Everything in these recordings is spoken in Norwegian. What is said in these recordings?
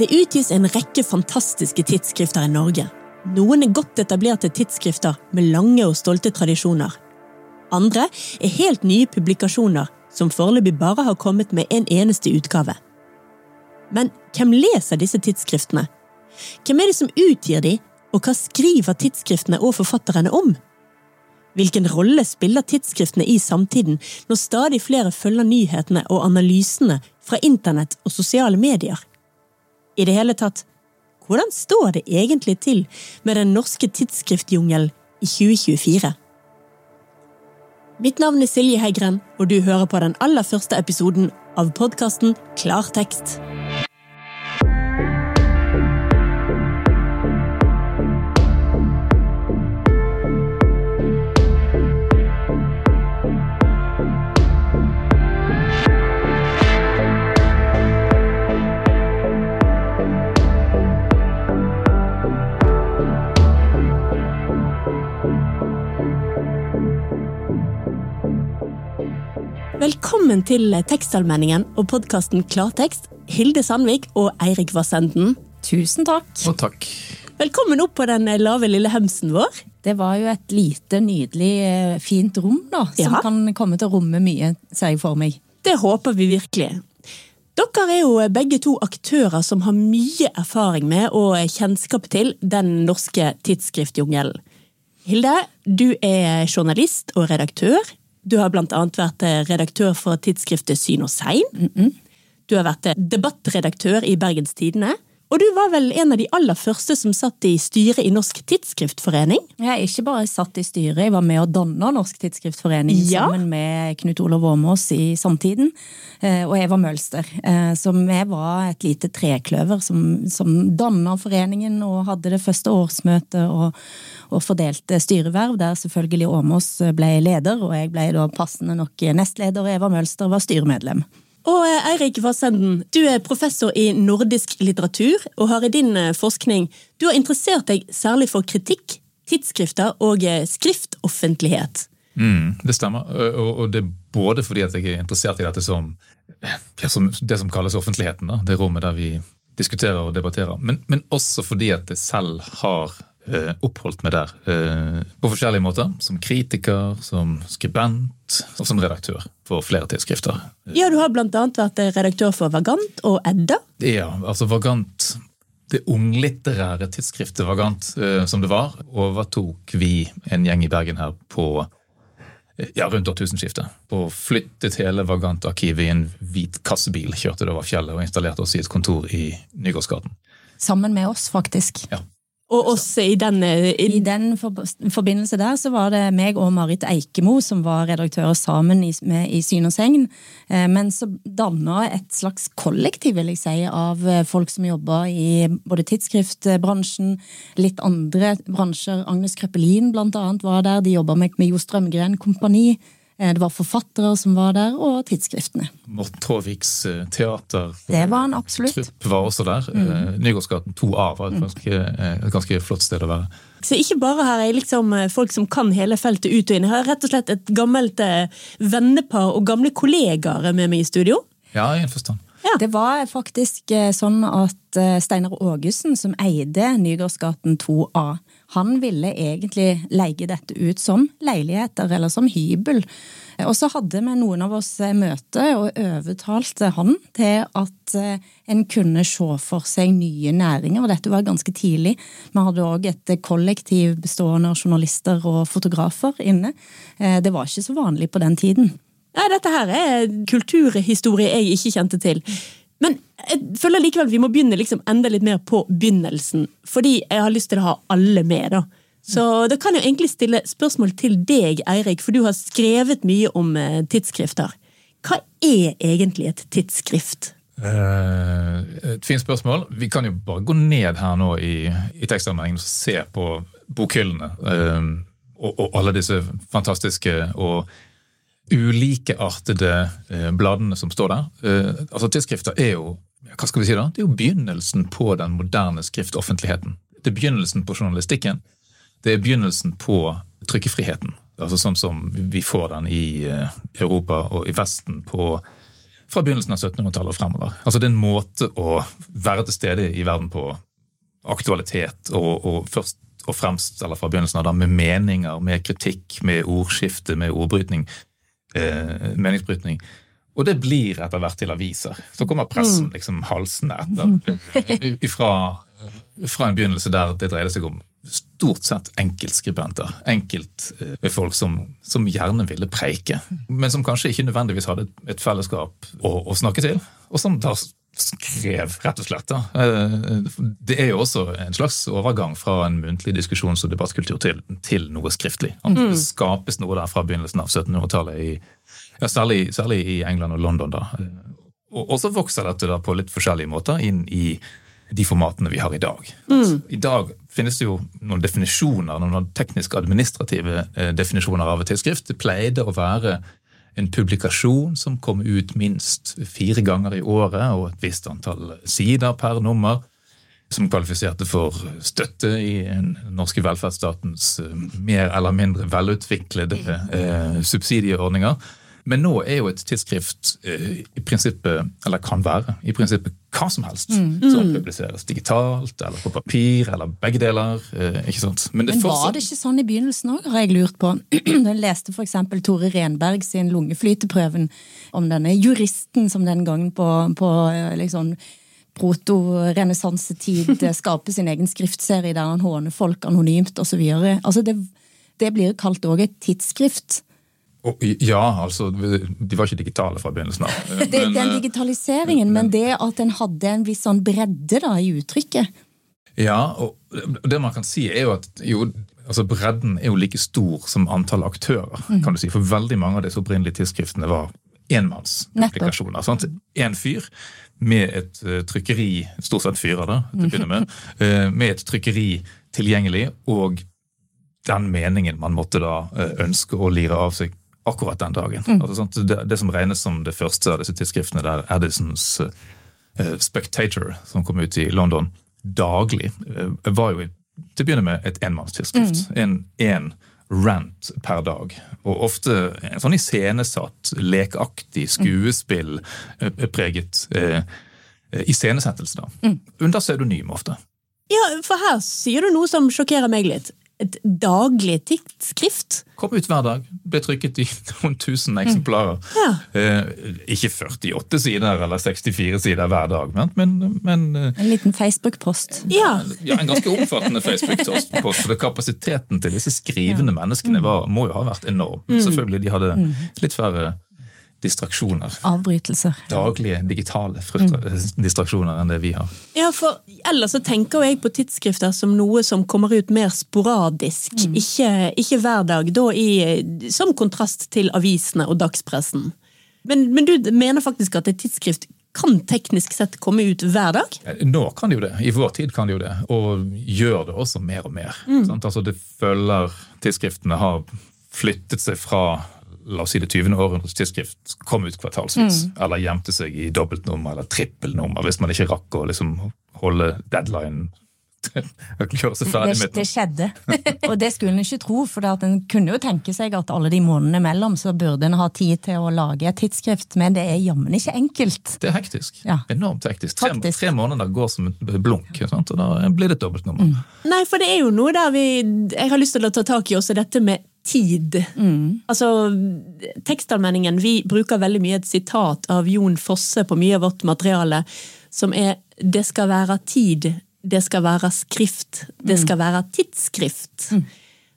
Det utgis en rekke fantastiske tidsskrifter i Norge. Noen er godt etablerte tidsskrifter med lange og stolte tradisjoner. Andre er helt nye publikasjoner som foreløpig bare har kommet med en eneste utgave. Men hvem leser disse tidsskriftene? Hvem er det som utgir de, og hva skriver tidsskriftene og forfatterne om? Hvilken rolle spiller tidsskriftene i samtiden når stadig flere følger nyhetene og analysene fra internett og sosiale medier? I det hele tatt, hvordan står det egentlig til med den norske tidsskriftjungelen i 2024? Mitt navn er Silje Heggren, og du hører på den aller første episoden av podkasten Klartekst. Velkommen til Tekstallmenningen og podkasten Klartekst, Hilde Sandvik og Eirik Vassenden. Tusen takk. Og takk. Velkommen opp på den lave lille hemsen vår. Det var jo et lite, nydelig, eh, fint rom, da. Som Ja. kan komme til å romme mye, ser jeg for meg. Det håper vi virkelig. Dere er jo begge to aktører som har mye erfaring med og kjennskap til den norske tidsskriftjungelen. Hilde, du er journalist og redaktør. Du har annet vært redaktør for tidsskriftet Syn og Sein. Du har vært debattredaktør i Bergens Tidende. Og du var vel en av de aller første som satt i styret i Norsk Tidsskriftforening? Jeg er ikke bare satt i styret, jeg var med å danne Norsk Tidsskriftforening Ja. sammen med Knut Olav Åmås i Samtiden eh, og Eva Mølster. Eh, Så vi var et lite trekløver som, som danna foreningen og hadde det første årsmøtet og, og fordelte styreverv, der selvfølgelig Åmås ble leder, og jeg ble da passende nok nestleder, og Eva Mølster var styremedlem. Og eh, Eirik Vassenden, du er professor i nordisk litteratur, og har i din eh, forskning du har interessert deg særlig for kritikk, tidsskrifter og eh, skriftoffentlighet. Mm, det stemmer. Og, det er både fordi at jeg er interessert i dette som, det som kalles offentligheten. Det rommet der vi diskuterer og debatterer. Men, men også fordi at jeg selv har eh, oppholdt meg der eh, på forskjellige måter. Som kritiker, som skribent og som redaktør for flere tidsskrifter. Ja, du har annet vært eh, redaktør for Vagant og Edda. Ja, altså Vagant det unglitterære tidsskriftet Vagant, eh, som det var, overtok vi en gjeng i Bergen her på ja, rundt årtusenskiftet. Og flyttet hele Vagant-arkivet i en hvit kassebil, kjørte det over fjellet og installerte oss i et kontor i Nygårdsgaten. Sammen med oss, faktisk. Ja. Og også i den eh, i, I den for, forbindelse der så var det meg og Marit Eikemo som var redaktører sammen i, med, i Syn og Segn. Eh, men så danna et slags kollektiv, vil jeg si, av eh, folk som jobba i både tidsskriftbransjen, litt andre bransjer. Agnes Krøppelin blant annet var der. De jobba med, med Jo Strømgren Kompani. Eh, Det var forfattere som var der, og tidsskriftene. Morten eh, teater Det var han absolutt. Trupp var også der. Mm. Nygårdsgaten 2A var et ganske, eh, et ganske flott sted å være. Så ikke bare har jeg liksom eh, folk som kan hele feltet ut og inn. Jeg har rett og slett et gammelt eh, vennepar og gamle kollegaer med meg i studio. Ja, i en forstand. Det var faktisk eh, sånn at eh, Steinar Ågesen, som eide Nygårdsgaten 2A, han ville egentlig leie dette ut som leiligheter eller som hybel. Og så hadde vi noen av oss møte og overtalte han til at eh, en kunne se for seg nye næringer, og dette var ganske tidlig. Vi hadde òg et kollektiv bestående av journalister og fotografer inne. Eh, Det var ikke så vanlig på den tiden. Nei, dette her er kulturhistorie jeg ikke kjente til. Men jeg føler likevel vi må begynne liksom enda litt mer på begynnelsen. Fordi jeg har lyst til å ha alle med, da. Så da kan jeg egentlig stille spørsmål til deg, Eirik, for du har skrevet mye om eh, tidsskrifter. Hva er egentlig et tidsskrift? Eh, et fint spørsmål. Vi kan jo bare gå ned her nå i, i tekstanmeldingen og se på bokhyllene. eh, og, og alle disse fantastiske og ulikeartede eh, bladene som står der. Eh, altså Tidsskrifter er jo hva skal vi si da? Det er jo begynnelsen på den moderne skriftoffentligheten. Det er begynnelsen på journalistikken. Det er begynnelsen på trykkefriheten. Altså sånn som vi får den i eh, Europa og i Vesten på fra begynnelsen av 1700-tallet og fremover. Altså Det er en måte å være til stede i verden på aktualitet, og, og først og fremst, eller fra begynnelsen av da, med meninger, med kritikk, med ordskifte, med ordbrytning, eh, meningsbrytning. Og det blir etter hvert til aviser. Så kommer pressen mm. liksom halsende etter. Fra, fra en begynnelse der det dreide seg om stort sett enkeltskribenter. Enkeltfolk som, som gjerne ville preike, men som kanskje ikke nødvendigvis hadde et fellesskap å, å snakke til. Og som da skrev, rett og slett. Da. Eh, det er jo også en slags overgang fra en muntlig diskusjons- og debattkultur til, til noe skriftlig. Mm. Det skapes noe der fra begynnelsen av 1700-tallet, ja, særlig, særlig, i England og London. da. Og, og så vokser dette da på litt forskjellige måter inn i de formatene vi har i dag. Mm. I dag finnes det jo noen definisjoner, noen teknisk-administrative eh, definisjoner av et tidsskrift. Det pleide å være en publikasjon som kom ut minst fire ganger i året, og et visst antall sider per nummer, som kvalifiserte for støtte i den norske velferdsstatens eh, mer eller mindre velutviklede eh, subsidieordninger. Men nå er jo et tidsskrift eh, i prinsippet, eller kan være, i prinsippet hva som helst. Mm. Som mm. publiseres digitalt eller på papir eller begge deler. Eh, ikke sant? Men, det Men var det ikke sånn i begynnelsen òg, har jeg lurt på. Da jeg leste f.eks. Tore Renberg sin lungeflyteprøven om denne juristen som den gangen på, på liksom proto-renessansetid skaper sin egen skriftserie der han håner folk anonymt osv. Altså det, det blir kalt òg et tidsskrift. Ja, altså, de var ikke digitale fra begynnelsen av. det, den eh, digitaliseringen, men, men, det at en hadde en viss sånn bredde da, i uttrykket. Ja, og det man kan si er jo at jo, altså bredden er jo like stor som antall aktører. Mm. kan du si, For veldig mange av disse opprinnelige tidsskriftene var enmannsapplikasjoner. Én fyr med et uh, trykkeri, stort sett fyrer, da, til å begynne med, uh, med et trykkeri tilgjengelig, og den meningen man måtte da ønske å lire av seg akkurat den dagen. Mm. Altså, det, det, som regnes som det første av disse tidsskriftene, der Addisons uh, Spectator, som kom ut i London daglig, uh, var jo til å begynne med et enmannstidsskrift. Mm. En, en rant per dag. Og ofte en sånn iscenesatt, lekaktig skuespill uh, preget uh, iscenesettelse. Mm. Under pseudonym ofte. Ja, for her sier du noe som sjokkerer meg litt et daglig tidsskrift. Kom ut hver dag. Ble trykket i noen tusen eksemplarer. Mm. Ja. Eh, ikke 48 sider eller 64 sider hver dag, men, men eh, En liten Facebook-post. Ja. ja. En ganske omfattende Facebook-post. For kapasiteten til disse skrivende menneskene var, må jo ha vært enorm. Mm. Selvfølgelig, de hadde mm. litt færre distraksjoner. Avbrytelser. Daglige digitale mm. distraksjoner enn det vi har. Ja, for ellers så tenker jeg på tidsskrifter som noe som kommer ut mer sporadisk, mm. ikke, ikke, hver dag. Da i, som kontrast til avisene og dagspressen. Men, men, du mener faktisk at et tidsskrift kan teknisk sett komme ut hver dag? Nå kan det jo det. I vår tid kan det jo det. Og gjør det også mer og mer. Mm. Altså det følger Tidsskriftene har flyttet seg fra la oss si det 20. århundres tidsskrift kom ut kvartalsvis. Mm. Eller gjemte seg i dobbeltnummer eller trippelnummer hvis man ikke rakk å liksom holde deadline. det, det skjedde, og det skulle en ikke tro. For en kunne jo tenke seg at alle de månedene mellom så burde en ha tid til å lage et tidsskrift, men det er jammen ikke enkelt. Det er hektisk. Ja. Enormt hektisk. Tre, tre, måneder går som et blunk, sant? og da blir det et dobbeltnummer. Mm. Nei, for det er jo noe der vi Jeg har lyst til å ta tak i også dette med tid. Mm. Altså, Tekstallmenningen, vi bruker veldig mye et sitat av Jon Fosse på mye av vårt materiale, som er 'det skal være tid', 'det skal være skrift', 'det mm. skal være tidsskrift'. Mm.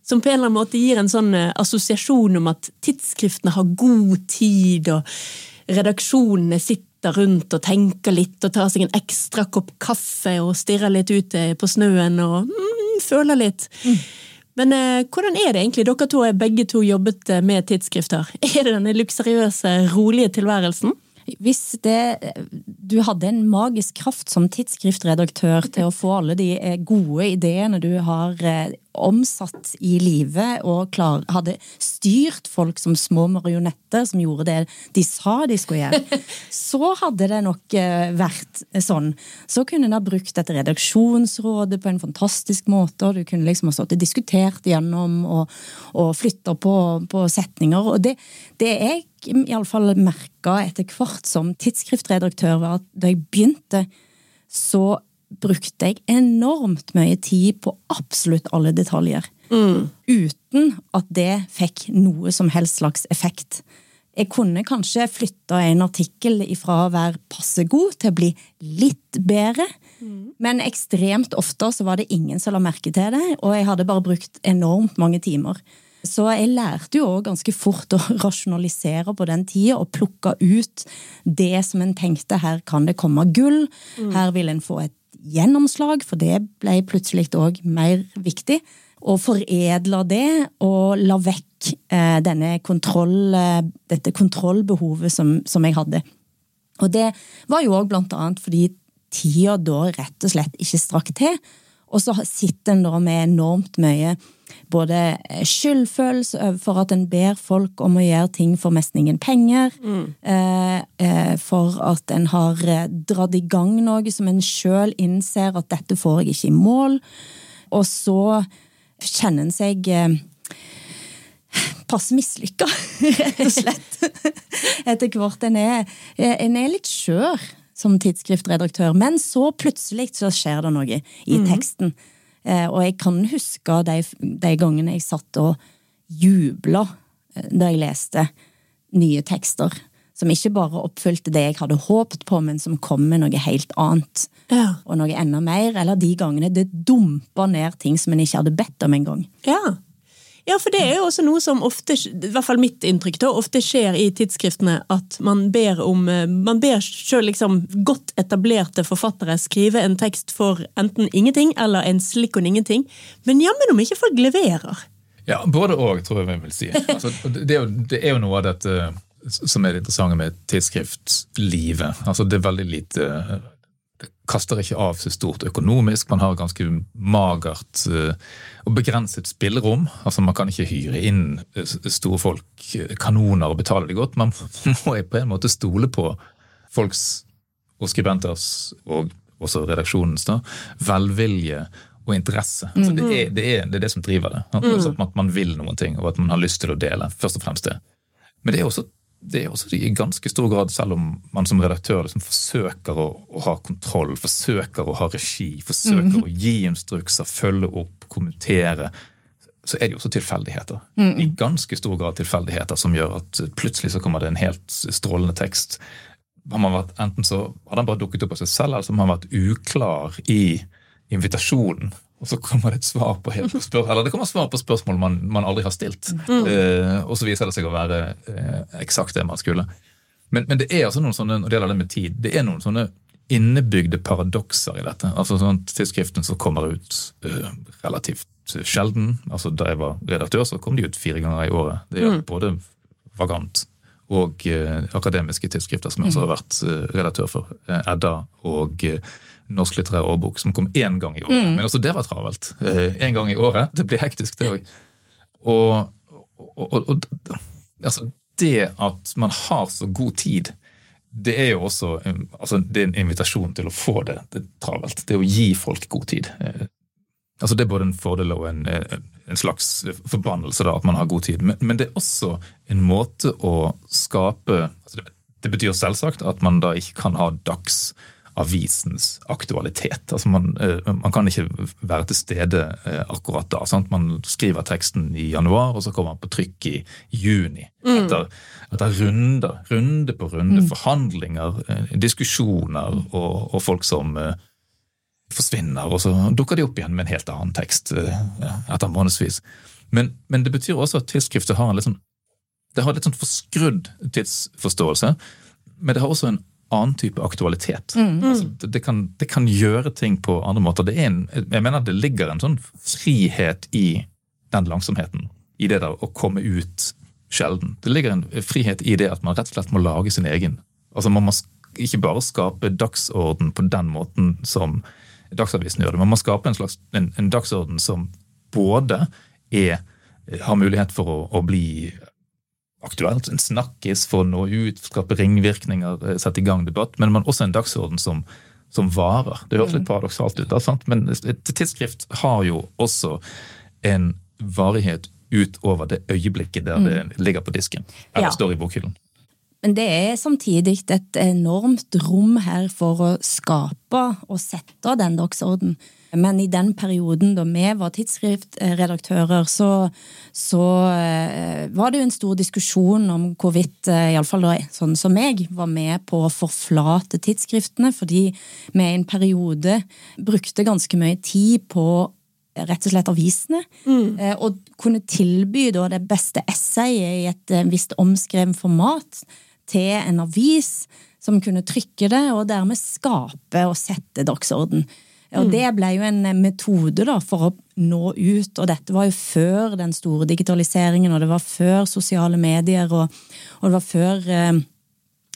Som på en eller annen måte gir en sånn eh, assosiasjon om at tidsskriftene har god tid, og redaksjonene sitter rundt og tenker litt og tar seg en ekstra kopp kaffe og stirrer litt ut på snøen og mm, føler litt. Mm. Men eh, hvordan er det egentlig? Dere to har begge to jobbet eh, med tidsskrifter. Er det denne luksuriøse, rolige tilværelsen? Hvis det Du hadde en magisk kraft som tidsskriftredaktør til å få alle de eh, gode ideene du har eh, omsatt i livet, og klar, hadde styrt folk som små marionetter som gjorde det de sa de skulle gjøre, så hadde det nok eh, vært sånn. Så kunne en ha brukt dette redaksjonsrådet på en fantastisk måte, og du kunne liksom ha stått og diskutert gjennom og, og flytta på, på, setninger. Og det, det jeg iallfall merka etter hvert som tidsskriftredaktør, var at da jeg begynte, så brukte jeg enormt mye tid på absolutt alle detaljer. Mm. Uten at det fikk noe som helst slags effekt. Jeg kunne kanskje flytta en artikkel fra å være passe god til å bli litt bedre, mm. men ekstremt ofte så var det ingen som la merke til det, og jeg hadde bare brukt enormt mange timer. Så jeg lærte jo òg ganske fort å rasjonalisere på den tida og plukke ut det som en tenkte her kan det komme gull, mm. her vil en få et gjennomslag, for det ble plutselig òg mer viktig. Og foredle det, og la vekk eh, denne kontroll, eh, dette kontrollbehovet som, som, jeg hadde. Og det var jo òg blant annet fordi tida da rett og slett ikke strakk til. Og så sitter en da med enormt mye både eh, skyldfølelse overfor at en ber folk om å gjøre ting for mest ingen penger, mm. eh, eh, for at en har dratt i gang noe som en sjøl innser at dette får jeg ikke i mål, og så kjenner en seg passe mislykka, rett og slett. Etter hvert. En er, en er litt skjør som tidsskriftredaktør, men så plutselig så skjer det noe i mm. teksten. Eh, og jeg kan huske de, de gangene jeg satt og jubla eh, da jeg leste nye tekster. Som ikke bare oppfylte det jeg hadde håpet på, men som kom med noe helt annet. Ja. Og noe enda mer. Eller de gangene det dumpa ned ting som en ikke hadde bedt om engang. Ja. Ja, for det er jo også noe som ofte, i hvert fall mitt inntrykk, da, ofte skjer i tidsskriftene. At man ber om eh, Man ber sjøl liksom godt etablerte forfattere skrive en tekst for enten ingenting eller en slikk og ingenting. Men jammen om ikke folk leverer. Ja, både òg, tror jeg vi vil si. Altså, det, er jo, det, er jo, noe av dette som er det interessante med tidsskriftlivet. Altså, det er veldig lite kaster ikke av seg stort økonomisk. Man har ganske magert uh, og begrenset spillerom. Altså Man kan ikke hyre inn uh, store folk, uh, kanoner, og betale dem godt. Man må på en måte stole på folks og skribenters, og også redaksjonens, da, velvilje og interesse. Altså, det, er, det, er, det, er, det som driver det. Altså, at man vil noen ting, og at man har lyst til å dele. først og fremst det. Men det er også det er også i ganske stor grad, selv om man som redaktør liksom forsøker å, å, ha kontroll, forsøker å ha regi, forsøker mm. å gi instrukser, følge opp, kommentere, så er det jo også tilfeldigheter. Mm. I ganske stor grad tilfeldigheter som gjør at plutselig så kommer det en helt strålende tekst. Har man vært, enten så har den bare dukket opp av seg selv, eller så har man vært uklar i invitasjonen og så kommer det et svar på, eller det kommer svar på spørsmål man, man aldri har stilt. Mm. Eh, og så viser det seg å være eh, eksakt det man skulle. Men, men, det er altså noen sånne, og det gjelder det med tid, det er noen sånne innebygde paradokser i dette. Altså sånn Tidsskriften som kommer ut eh, relativt sjelden. altså Da jeg var redaktør, så kom de ut fire ganger i året. Det er mm. både vagant og akademiske tidsskrifter, som jeg også har vært redaktør for. Edda og norsk litterær årbok som kom én gang i året. Mm. Men også det var travelt. Én eh, gang i året. Det blir hektisk, det òg. Og, og, og, og altså, det at man har så god tid, det er jo også altså, det er en invitasjon til å få det, det travelt. Det å gi folk god tid. Eh, altså Det er både en fordel og en, en slags forbannelse da, at man har god tid. Men, men, det er også en måte å skape altså det, det betyr selvsagt at man da ikke kan ha dags avisens aktualitet. Altså man, eh, man, kan ikke være til stede eh, akkurat da. Sant? Man skriver teksten i januar, og så kommer man på trykk i juni. Mm. Etter, etter runder, runde på runde, mm. forhandlinger, eh, diskusjoner og, og, folk som forsvinner, og så dukker de opp igjen med en helt annen tekst etter månedsvis. Men, men, det betyr også at tidsskriftet har en litt sånn det har litt sånn forskrudd tidsforståelse, men det har også en annen type aktualitet. Mm. Altså, det, kan, det, kan, gjøre ting på andre måter. En, jeg mener det ligger en sånn frihet i den langsomheten. I det der å komme ut sjelden. Det ligger en frihet i det at man rett og slett må lage sin egen. Altså Man må ikke bare skape dagsorden på den måten som Dagsavisen gjør det, man må skape en slags en, en dagsorden som både er, har mulighet for å, å bli aktuelt, en snakkis for å nå ut, skape ringvirkninger, eh, sette i gang debatt, men man også en dagsorden som, som varer. Det høres litt paradoksalt ut, da, sant? men et tidsskrift har jo også en varighet utover det øyeblikket der det ligger på disken eller Ja. står i bokhyllen. Men det er samtidig et enormt rom her for å skape og sette den dagsorden. Men i den perioden da vi var tidsskriftredaktører, så, så eh, var det jo en stor diskusjon om hvorvidt, eh, iallfall sånn som meg, var med på å forflate tidsskriftene, fordi vi i en periode brukte ganske mye tid på rett og slett avisene. Mm. Og kunne tilby da det beste essayet i et eh, visst omskrevet format til en avis som kunne trykke det, og dermed skape og sette dagsorden. Og Det ble jo en eh, metode da for å nå ut, og dette var jo før den store digitaliseringen, og det var før sosiale medier, og, og det var før eh,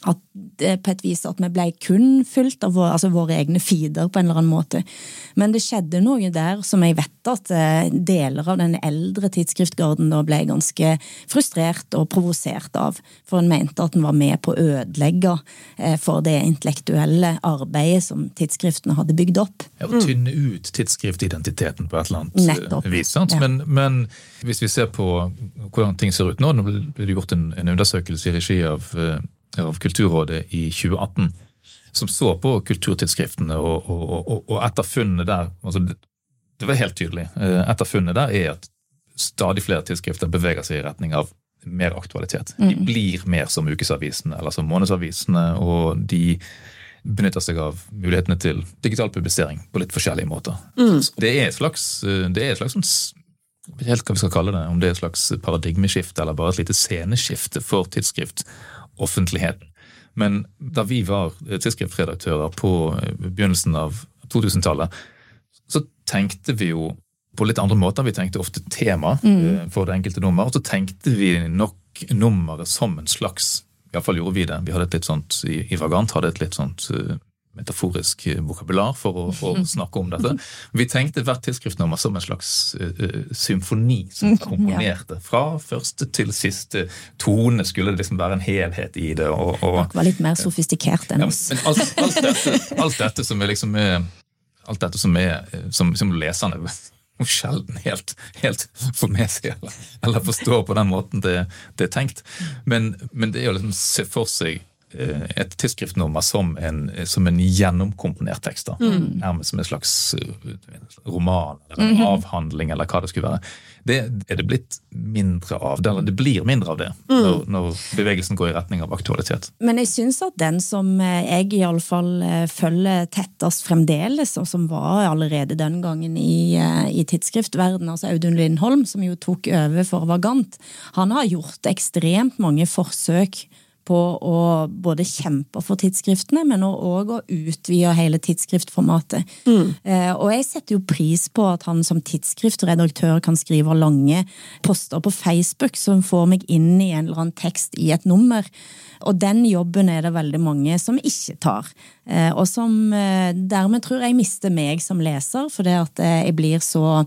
at det på et vis at vi ble kun fulgt av vår, altså våre egne feeder på en eller annen måte. Men det skjedde noe der som jeg vet at eh, deler av den eldre tidsskriftgarden da ble ganske frustrert og provosert av. For en mente at den var med på å ødelegge eh, for det intellektuelle arbeidet som tidsskriftene hadde bygd opp. Ja, og tynne ut tidsskriftidentiteten på et eller annet eh, Nettopp. vis. Sant? Ja. Men, men hvis vi ser på hvordan ting ser ut nå, nå ble det gjort en, en undersøkelse i regi av, eh, av Kulturrådet i 2018 som så på kulturtidsskriftene, og, og, og, og et av funnene der altså det, det var helt tydelig. Etter Et av funnene der er at stadig flere tidsskrifter beveger seg i retning av mer aktualitet. De blir mer som ukesavisene eller som månedsavisene, og de benytter seg av mulighetene til digital publisering på litt forskjellige måter. Mm. Det er et slags, det er et slags sånn helt hva vi skal kalle det, om det er et slags paradigmeskifte eller bare et lite sceneskifte for tidsskriftoffentligheten. Men da vi var tidsskriftredaktører på begynnelsen av 2000-tallet, så tenkte vi jo på litt andre måter. Vi tenkte ofte tema mm. for det enkelte nummer, og så tenkte vi nok nummeret som en slags Iallfall gjorde vi det. Vi hadde et litt sånt, I, i Vagant hadde et litt sånt eh, metaforisk eh, vokabular for å, å snakke om dette. Vi tenkte hvert tidsskriftnummer som en slags eh, symfoni som komponerte. Fra første til siste tone skulle det liksom være en helhet i det. og, og Det var litt mer sofistikert enn ja, oss. men alt, alt, dette, alt dette som er liksom Alt dette som er som, som leserne sjelden helt, helt får med seg eller, eller forstår på den måten det, det er tenkt. Men, men det er jo liksom å se for seg et tidsskriftnummer som en, som en gjennomkomponert tekst. da. Nærmest som en slags eh, roman eller en avhandling eller hva det skulle være. Det er det blitt mindre av. Eller det blir mindre av det når, når bevegelsen går i retning av aktualitet. Men jeg syns at den som eh, jeg iallfall følger tettest fremdeles, og som var allerede den gangen i, eh, i tidsskriftverdenen, altså Audun Lindholm, som jo tok over for Vagant, han har gjort ekstremt mange forsøk på å både kjempe for tidsskriftene, men òg å utvide hele tidsskriftformatet. Eh, og jeg setter jo pris på at han som tidsskriftredaktør kan skrive lange poster på Facebook som får meg inn i en eller annen tekst i et nummer. Og den jobben er det veldig mange som ikke tar. Eh, og som eh, dermed tror jeg mister meg som leser, fordi at eh, jeg blir så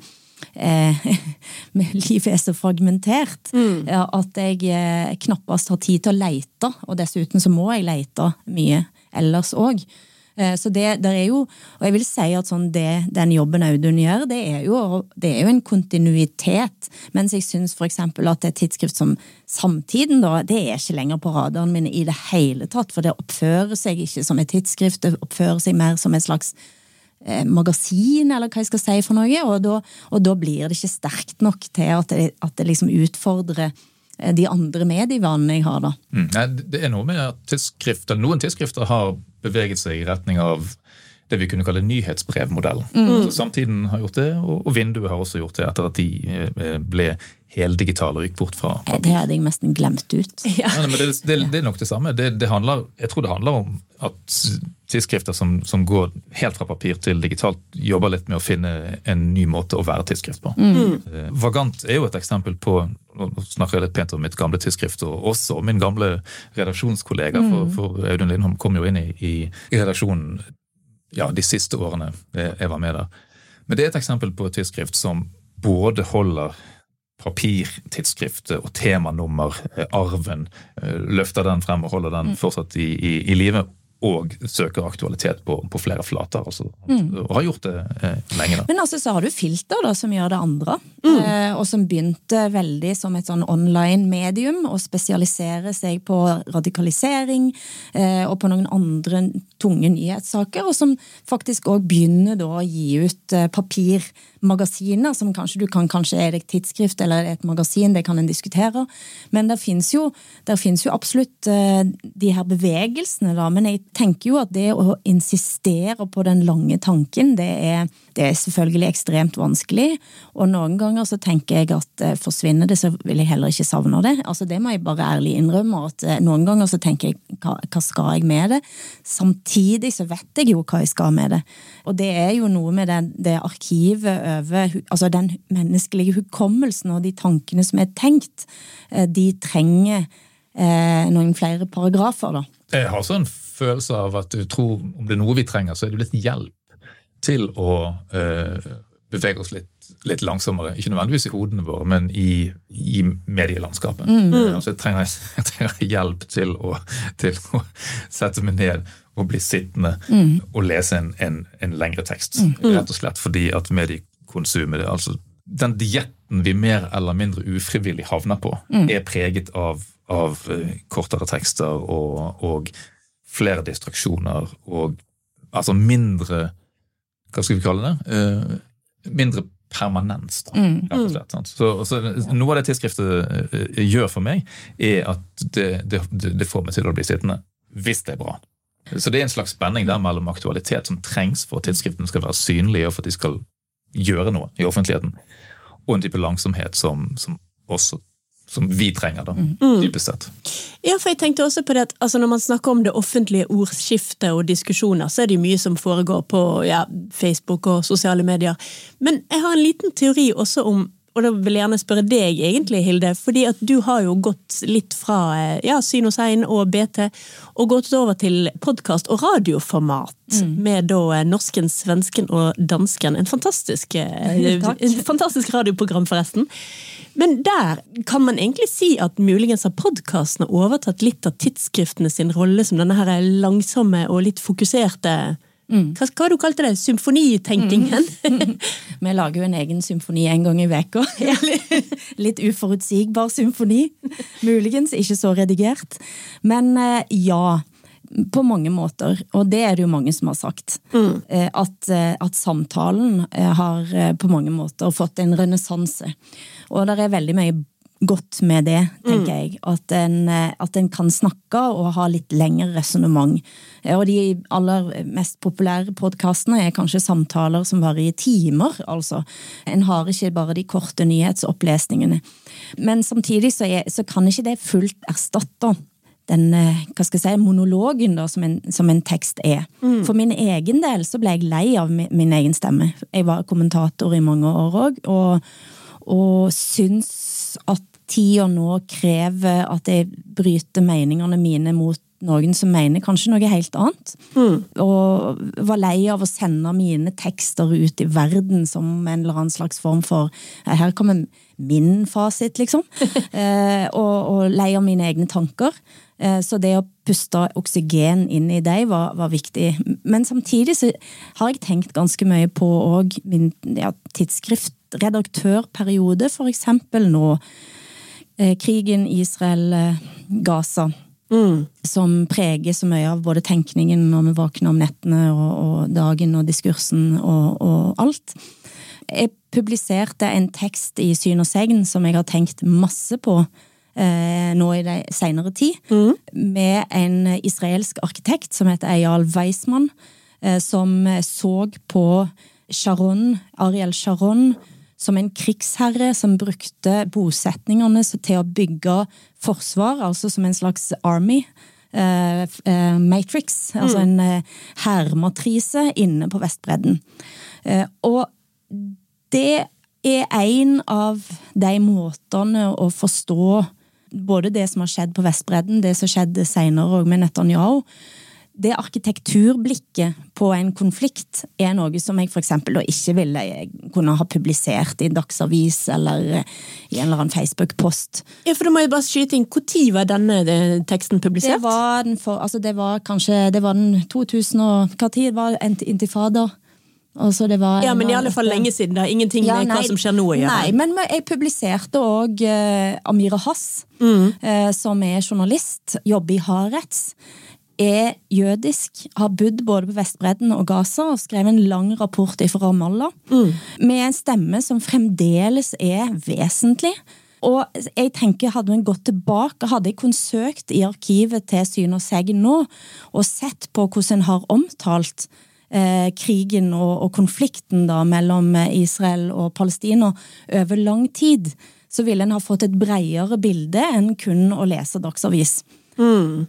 eh, livet er så fragmentert mm. at jeg eh, knappast har tid til å leite, og dessuten så må jeg leite mye ellers òg. Eh, Så det, der er jo, og jeg vil si at sånn det, den jobben Audun gjør, det er, jo, det er jo en kontinuitet. Mens jeg syns f.eks. at et tidsskrift som Samtiden, da, det er ikke lenger på radaren min i det hele tatt. For det oppfører seg ikke som et tidsskrift, det oppfører seg mer som et slags magasin, eller hva jeg skal si for noe. Og da, og da blir det ikke sterkt nok til at det, at det liksom utfordrer eh, de andre medievanene jeg har, da. Mm. Nei, det er noe med at tidsskrifter, noen tidsskrifter har beveget seg i retning av det vi kunne kalle nyhetsbrevmodellen. Mm. Samtiden har gjort det, og, og Vinduet har også gjort det etter at de eh, ble heldigitale og gikk bort fra Det hadde jeg nesten glemt ut. ja, men det, det, det er nok det samme. Det, det handler, jeg tror det handler om at tidsskrifter som, som, går helt fra papir til digitalt, jobber litt med å finne en ny måte å være tidsskrift på. Mm. Vagant er jo et eksempel på Nå snakker jeg litt pent om mitt gamle tidsskrift, og også min gamle redaksjonskollega, for, for Audun Lindholm kom jo inn i, i, i redaksjonen ja, de siste årene jeg var med der. Men det er et eksempel på et tidsskrift som både holder papirtidsskriftet og temanummer, arven, løfter den frem og holder den fortsatt i, i, i live. Og søker aktualitet på, på flere flater. Altså, mm. Og har gjort det eh, lenge. da. Men altså, så har du Filter, da, som gjør det andre. Mm. Eh, og som begynte veldig som et sånn online-medium, og spesialisere seg på radikalisering eh, og på noen andre tunge nyhetssaker. Og som faktisk òg begynner da å gi ut eh, papirmagasiner, som kanskje du kan kanskje er det et tidsskrift eller et magasin, det kan en diskutere. Men der fins jo, jo, absolutt eh, de her bevegelsene, da. men jeg tenker jo at det å insistere på den lange tanken, det er, det er selvfølgelig ekstremt vanskelig. Og noen ganger så tenker jeg at eh, forsvinner det, så vil jeg heller ikke savne det. Altså Det må jeg bare ærlig innrømme. at eh, Noen ganger så tenker jeg hva, hva skal jeg med det? Samtidig så vet jeg jo hva jeg skal med det. Og det er jo noe med det, det arkivet over Altså den menneskelige hukommelsen og de tankene som er tenkt, de trenger eh, noen flere paragrafer, da. Jeg har sånn følelse av at du tror om det er noe vi trenger, så er det litt hjelp til å uh, bevege oss litt, litt, langsommere. Ikke nødvendigvis i hodene våre, men i, i medielandskapet. Mm. Uh, altså jeg, trenger, jeg, trenger, hjelp til å, til å, sette meg ned og bli sittende mm. og lese en, en, en lengre tekst. Mm. Rett og slett fordi at mediekonsumet altså Den dietten vi mer eller mindre ufrivillig havner på, mm. er preget av, av uh, kortere tekster og, og flere distraksjoner og altså mindre Hva skal vi kalle det? Uh, mindre permanens, da, mm. rett og slett. Så, så, noe av det tidsskriftet uh, gjør for meg, er at det, det, det, får meg til å bli sittende hvis det er bra. Så det er en slags spenning der mellom aktualitet som trengs for at tidsskriftene skal være synlige, og for at de skal gjøre noe i offentligheten, og en type langsomhet som, som også som vi trenger, da, mm. dypest sett. Ja, for jeg tenkte også på det at altså, Når man snakker om det offentlige ordskiftet og diskusjoner, så er det jo mye som foregår på ja, Facebook og sosiale medier. Men jeg har en liten teori også om og da vil jeg gjerne spørre deg, egentlig, Hilde, fordi at du har jo gått litt fra ja, Syn og Sein og BT, og gått over til podkast og radioformat mm. med da norsken, svensken og dansken. En fantastisk, en fantastisk radioprogram, forresten. Men der kan man egentlig si at muligens har podkastene overtatt litt av tidsskriftene sin rolle som denne her langsomme og litt fokuserte mm. Hva, hva du kalte det? Symfonitenkingen? Mm. Vi lager jo en egen symfoni en gang i veka. litt uforutsigbar symfoni. Muligens ikke så redigert. Men eh, ja på mange måter, og det er det jo mange som har sagt. Mm. Eh, at, eh, at, samtalen har på mange måter fått en renessanse. Og det er veldig mye godt med det, tenker mm. jeg. At en, at en, kan snakke og ha litt lengre resonnement. Og de aller mest populære podkastene er kanskje samtaler som varer i timer, altså. En har ikke bare de korte nyhetsopplesningene. Men samtidig så, er, så kan ikke det fullt erstatte den hva skal jeg si, monologen da, som, en, som en tekst er. Mm. For min egen del så ble jeg lei av min, min egen stemme. Jeg var kommentator i mange år òg, og og syns at tida nå krever at jeg bryter meningene mine mot noen som mener kanskje noe helt annet. Mm. Og var lei av å sende mine tekster ut i verden som en eller annen slags form for Her kommer min fasit, liksom. eh, og, og, lei av mine egne tanker. Eh, så det å puste oksygen inn i deg var, var, viktig. Men samtidig så har jeg tenkt ganske mye på òg min ja, tidsskriftredaktørperiode, for eksempel nå. Eh, krigen Israel-Gaza. Mm. Som preger så mye av både tenkningen når vi våkner om nettene og, og dagen og diskursen og, og, alt. Jeg publiserte en tekst i Syn og segn som jeg har tenkt masse på eh, nå i det senere tid. Mm. Med en israelsk arkitekt som heter Eyal Weismann som så på Sharon, Ariel Sharon som en krigsherre som brukte bosetningene til å bygge forsvar, altså som en slags army. Uh, uh, matrix, altså mm. en uh, hærmatrise inne på Vestbredden. og det er en av de måtene å forstå både det som har skjedd på Vestbredden, det som skjedde senere med Netanyahu, det arkitekturblikket på en konflikt er noe som jeg f.eks. ikke ville kunne ha publisert i en dagsavis eller i en eller annen Facebook-post. Ja, for da må jeg bare skyte inn, Når var denne eh, teksten publisert? Det var, den for, altså det var kanskje det var den 2000 og Hva tid var intifada? Altså var, ja, men i alle fall lenge siden. Det har ingenting ja, med hva som skjer nå gjøre. Nei, men jeg publiserte òg uh, Amira Hass, mm. uh, som er journalist, jobber i Harets er jødisk, har bodd både på Vestbredden og Gaza og skrevet en lang rapport fra Ramallah mm. med en stemme som fremdeles er vesentlig. Og jeg tenker, Hadde hun gått tilbake, hadde jeg kun søkt i arkivet til Syn og Segn nå og sett på hvordan en har omtalt eh, krigen og, og, konflikten da mellom Israel og Palestina over lang tid, så ville en ha fått et bredere bilde enn kun å lese Dagsavis. Mm.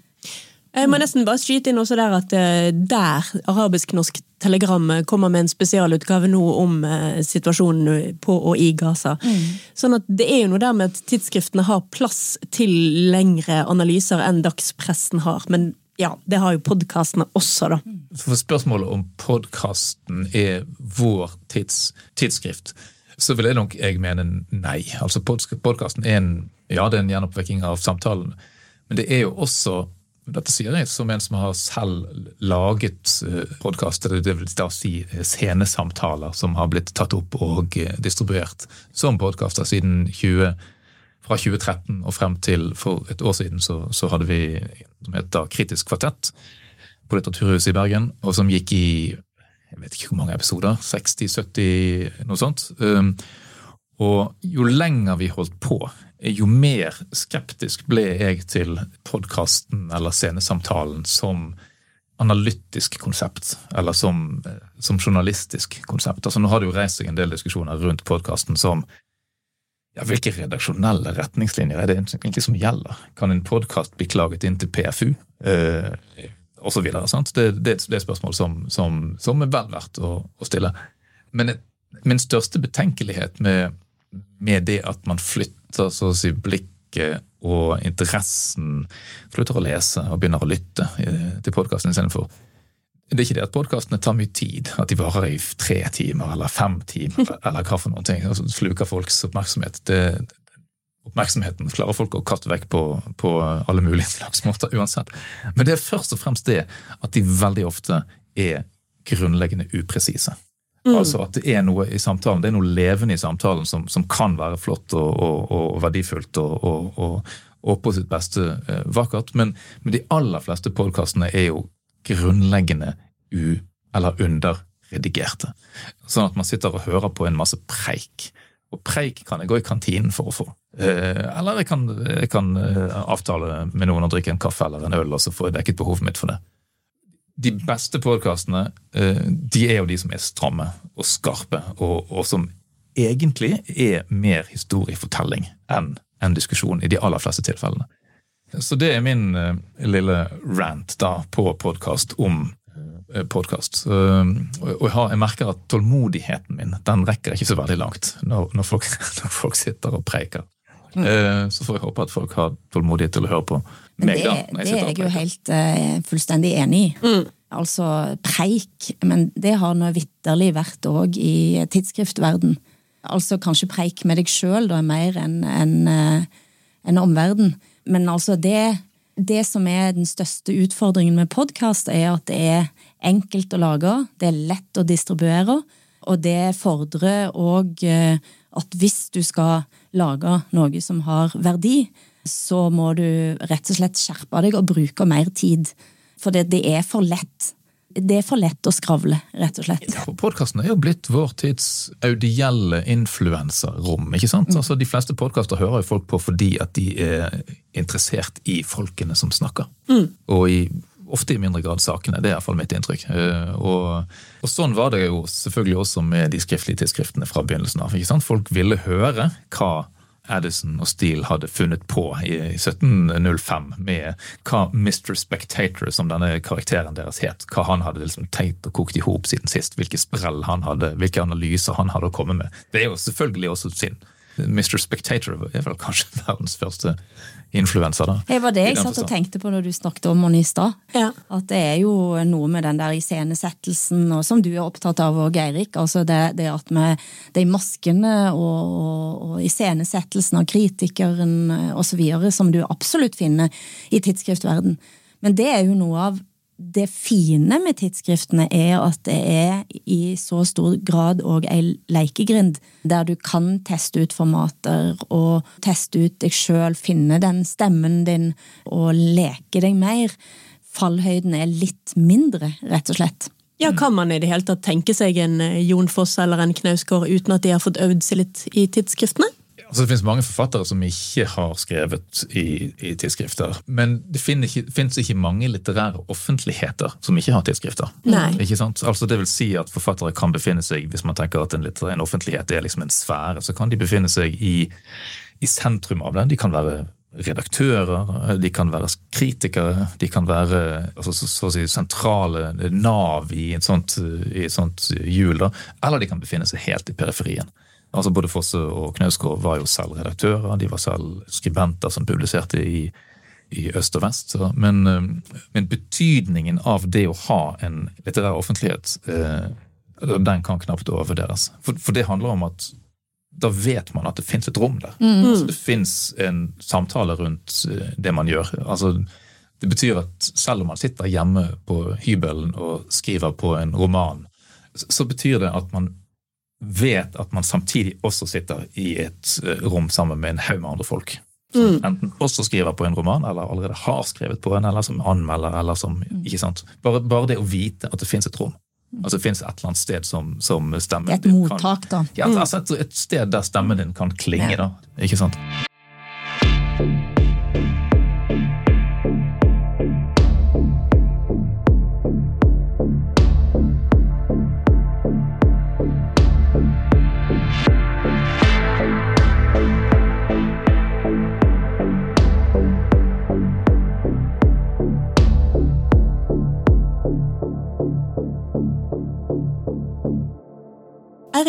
Jeg må nesten bare skyte inn også der at eh, der arabisk-norsk telegram kommer med en spesialutgave nå om eh, situasjonen på og i Gaza. Mm. Sånn at det er jo noe der med at tidsskriftene har plass til lengre analyser enn dagspressen har. Men ja, det har jo podkastene også, da. For spørsmålet om podkasten er vår tids, tidsskrift, så vil jeg nok jeg mene nei. Altså Podkasten er en ja, det er en gjenoppvekking av samtalen, men det er jo også dette sier jeg som en som har selv laget eh, podkaster, da si eh, scenesamtaler som har blitt tatt opp og eh, distribuert som podkaster siden 20, fra 2013 og frem til for et år siden så, så hadde vi som heter Kritisk kvartett på Litteraturhuset i Bergen, og som gikk i jeg vet ikke hvor mange episoder, 60-70, noe sånt. Um, og jo lenger vi holdt på, jo mer skeptisk ble jeg til podkasten eller scenesamtalen som analytisk konsept, eller som, som, journalistisk konsept. Altså Nå har det jo reist seg en del diskusjoner rundt podkasten som ja, Hvilke redaksjonelle retningslinjer er det egentlig som gjelder? Kan en podkast bli klaget inn til PFU? Eh, og så videre, sant? Det, det, det er et spørsmål som, som, som, er vel verdt å, å stille. Men min største betenkelighet med, med det at man flytter så å si blikket og interessen Slutter å lese og begynner å lytte til podkasten istedenfor. Det er ikke det at podkastene tar mye tid, at de varer i tre timer eller fem timer, eller hva for noen ting, altså sluker folks oppmerksomhet. Det, oppmerksomheten klarer folk å kaste vekk på, på alle mulige slags måter uansett. Men det er først og fremst det at de veldig ofte er grunnleggende upresise. Mm. Altså at det er noe i samtalen, det er noe levende i samtalen som, som kan være flott og, og, og verdifullt og, og, på sitt beste eh, vakkert. Men, men, de aller fleste podkastene er jo grunnleggende u- eller underredigerte. Sånn at man sitter og hører på en masse preik. Og preik kan jeg gå i kantinen for å få. Eh, eller jeg kan, jeg kan eh, avtale med noen å drikke en kaffe eller en øl, og så får jeg dekket behovet mitt for det de beste podkastene eh, de er jo de som er stramme og skarpe, og, og som egentlig er mer historiefortelling enn en diskusjon i de aller fleste tilfellene. Så det er min uh, lille rant da på podkast om uh, podkast. Og jeg, merker at tålmodigheten min den rekker ikke så veldig langt når, når, folk, når folk, sitter og preiker. Mm. Så får jeg håpe at folk har tålmodighet til å høre på meg, det, da. Det er jeg jo helt uh, fullstendig enig i. Mm. Altså preik, men det har nå vitterlig vært òg i tidsskriftverden. Altså kanskje preik med deg sjøl, da, mer enn en, en eh, omverden. Men altså det, det som er den største utfordringen med podkast, er at det er enkelt å lage, det er lett å distribuere, og det fordrer òg eh, at hvis du skal lage noe som har verdi, så må du rett og slett skjerpe deg og bruke mer tid. For det, det er for lett det er for lett å skravle, rett og slett. Ja, Podkasten er jo blitt vår tids audielle influenserrom. ikke sant? Mm. Altså, De fleste podkaster hører jo folk på fordi at de er interessert i folkene som snakker. Mm. Og i ofte i mindre grad sakene. Det er iallfall mitt inntrykk. Eh, og, og, sånn var det jo selvfølgelig også med de skriftlige tidsskriftene fra begynnelsen av. Folk ville høre hva Addison og Steele hadde funnet på i 1705 med hva Mr. Spectator, som denne karakteren deres het, hva han hadde liksom tenkt og kokt i hop siden sist, hvilke sprell han hadde, hvilke analyser han hadde å komme med. Det er jo selvfølgelig også synd. Mr. Spectator er vel kanskje verdens første influenser. da. Det var det jeg satt og tenkte på når du snakket om henne i stad. Ja. At det er jo noe med den der iscenesettelsen, og som du er opptatt av òg, Eirik. Altså det, det, at vi De maskene og, og, og iscenesettelsen av kritikeren osv. som du absolutt finner i tidsskriftverden. Men det er jo noe av det fine med tidsskriftene er at det er i så stor grad òg ei lekegrind, der du kan teste ut formater og teste ut deg sjøl, finne den stemmen din og leke deg mer. Fallhøyden er litt mindre, rett og slett. Ja, Kan man i det hele tatt tenke seg en eh, Jon Foss eller en Knausgård uten at de har fått øvd seg litt i tidsskriftene? Altså, det finnes mange forfattere som ikke har skrevet i, i tidsskrifter. Men det finnes ikke, finnes ikke, mange litterære offentligheter som ikke har tidsskrifter. Nei. Ikke sant? Altså, det vil si at forfattere kan befinne seg, hvis man tenker at en, en offentlighet er liksom en sfære, så kan de befinne seg i, i sentrum av den. De kan være redaktører, de kan være kritikere, de kan være altså, så, så, å si, sentrale nav i et sånt, i et sånt hjul. Da. Eller de kan befinne seg helt i periferien. Altså Både Fosse og Knausgård var jo selv redaktører, de var selv skribenter som publiserte i, i øst og vest. Men, eh, men, betydningen av det å ha en litterær offentlighet, eh, den kan knapt overvurderes. For, for, det handler om at da vet man at det fins et rom der. Mm. Altså, det fins en samtale rundt eh, det man gjør. Altså, det betyr at selv om man sitter hjemme på hybelen og skriver på en roman, så betyr det at man vet at man samtidig også sitter i et eh, rom sammen med en haug med andre folk. Som mm. enten også skriver på en roman, eller allerede har skrevet på en, eller som anmelder, eller som mm. ikke sant? Bare, bare det å vite at det fins et rom. Mm. Altså Det fins et eller annet sted som, som stemmen Et mottak, da. Ja, altså et, et, sted der stemmen din kan klinge, da. Ikke sant?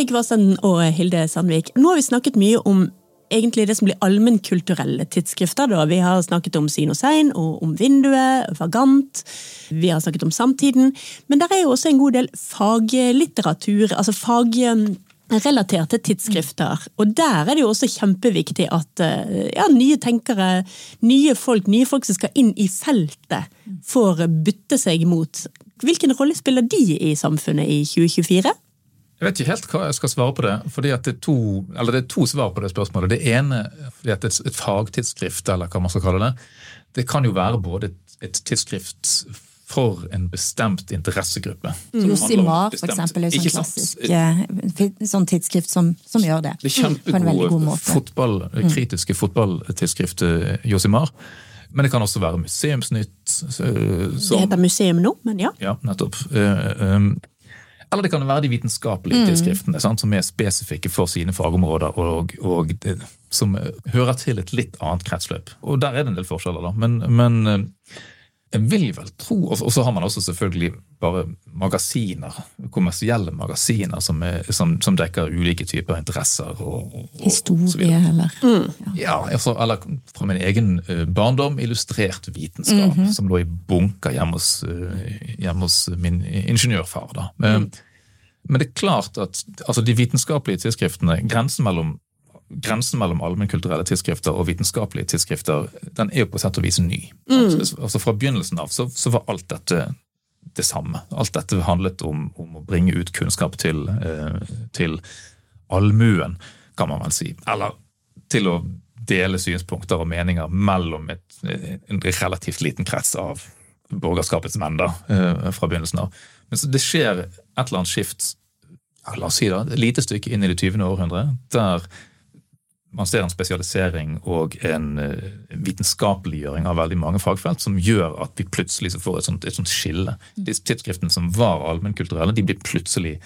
Eirik Vassenden og Hilde Sandvik, nå har vi snakket mye om egentlig det som blir allmennkulturelle tidsskrifter. Da. Vi har snakket om Syn og Sein, og om Vinduet, Vagant. Vi har snakket om Samtiden. Men der er jo også en god del faglitteratur, altså fagrelaterte tidsskrifter. Og der er det jo også kjempeviktig at ja, nye tenkere, nye folk, nye folk som skal inn i feltet, får bytte seg mot. Hvilken rolle spiller de i samfunnet i 2024? Jeg vet ikke helt hva jeg skal svare på det. fordi det er, to, det er to svar på det spørsmålet. Det ene fordi at et, et fagtidsskrift, eller hva man skal kalle det, det kan jo være både et, et tidsskrift for en bestemt interessegruppe. Mm. Josimar, for eksempel, er sånn klassisk eh, sånn tidsskrift som, som, gjør det. Det er kjempegode fotball, mm. kritiske fotballtidsskrift eh, Josimar. Men det kan også være Museumsnytt. Som, det heter Museum nå, men ja. Ja, nettopp. Eller det kan være de vitenskapelige mm. tidsskriftene sant, som er spesifikke for sine fagområder, og, og det, som hører til et litt annet kretsløp. Og der er det en del forskjeller, da. Men, men eh, jeg vil vel tro Og så har man også selvfølgelig bare magasiner, kommersielle magasiner som, er, som, som dekker ulike typer interesser. Og, og, Historie, eller mm. Ja, altså, eller fra min egen uh, barndom, illustrert vitenskap, mm -hmm. som lå i bunker hjemme hos, uh, hjemme hos min ingeniørfar. da. Mm. Men det er klart at altså, de vitenskapelige tidsskriftene, grensen mellom grensen mellom allmennkulturelle tidsskrifter og vitenskapelige tidsskrifter den er jo på sett og vis ny. Mm. Altså, altså Fra begynnelsen av så, så, var alt dette det samme. Alt dette handlet om, om å bringe ut kunnskap til, eh, til allmuen, kan man vel si. Eller til å dele synspunkter og meninger mellom et, en relativt liten krets av borgerskapets menn da, eh, fra begynnelsen av. Men så det skjer et eller annet skift, la oss si da, et lite stykke inn i det 20. århundret, der man ser en spesialisering og en uh, vitenskapeliggjøring av veldig mange fagfelt som gjør at vi plutselig får et sånt, et sånt skille. De tidsskriftene som var allmennkulturelle, de blir plutselig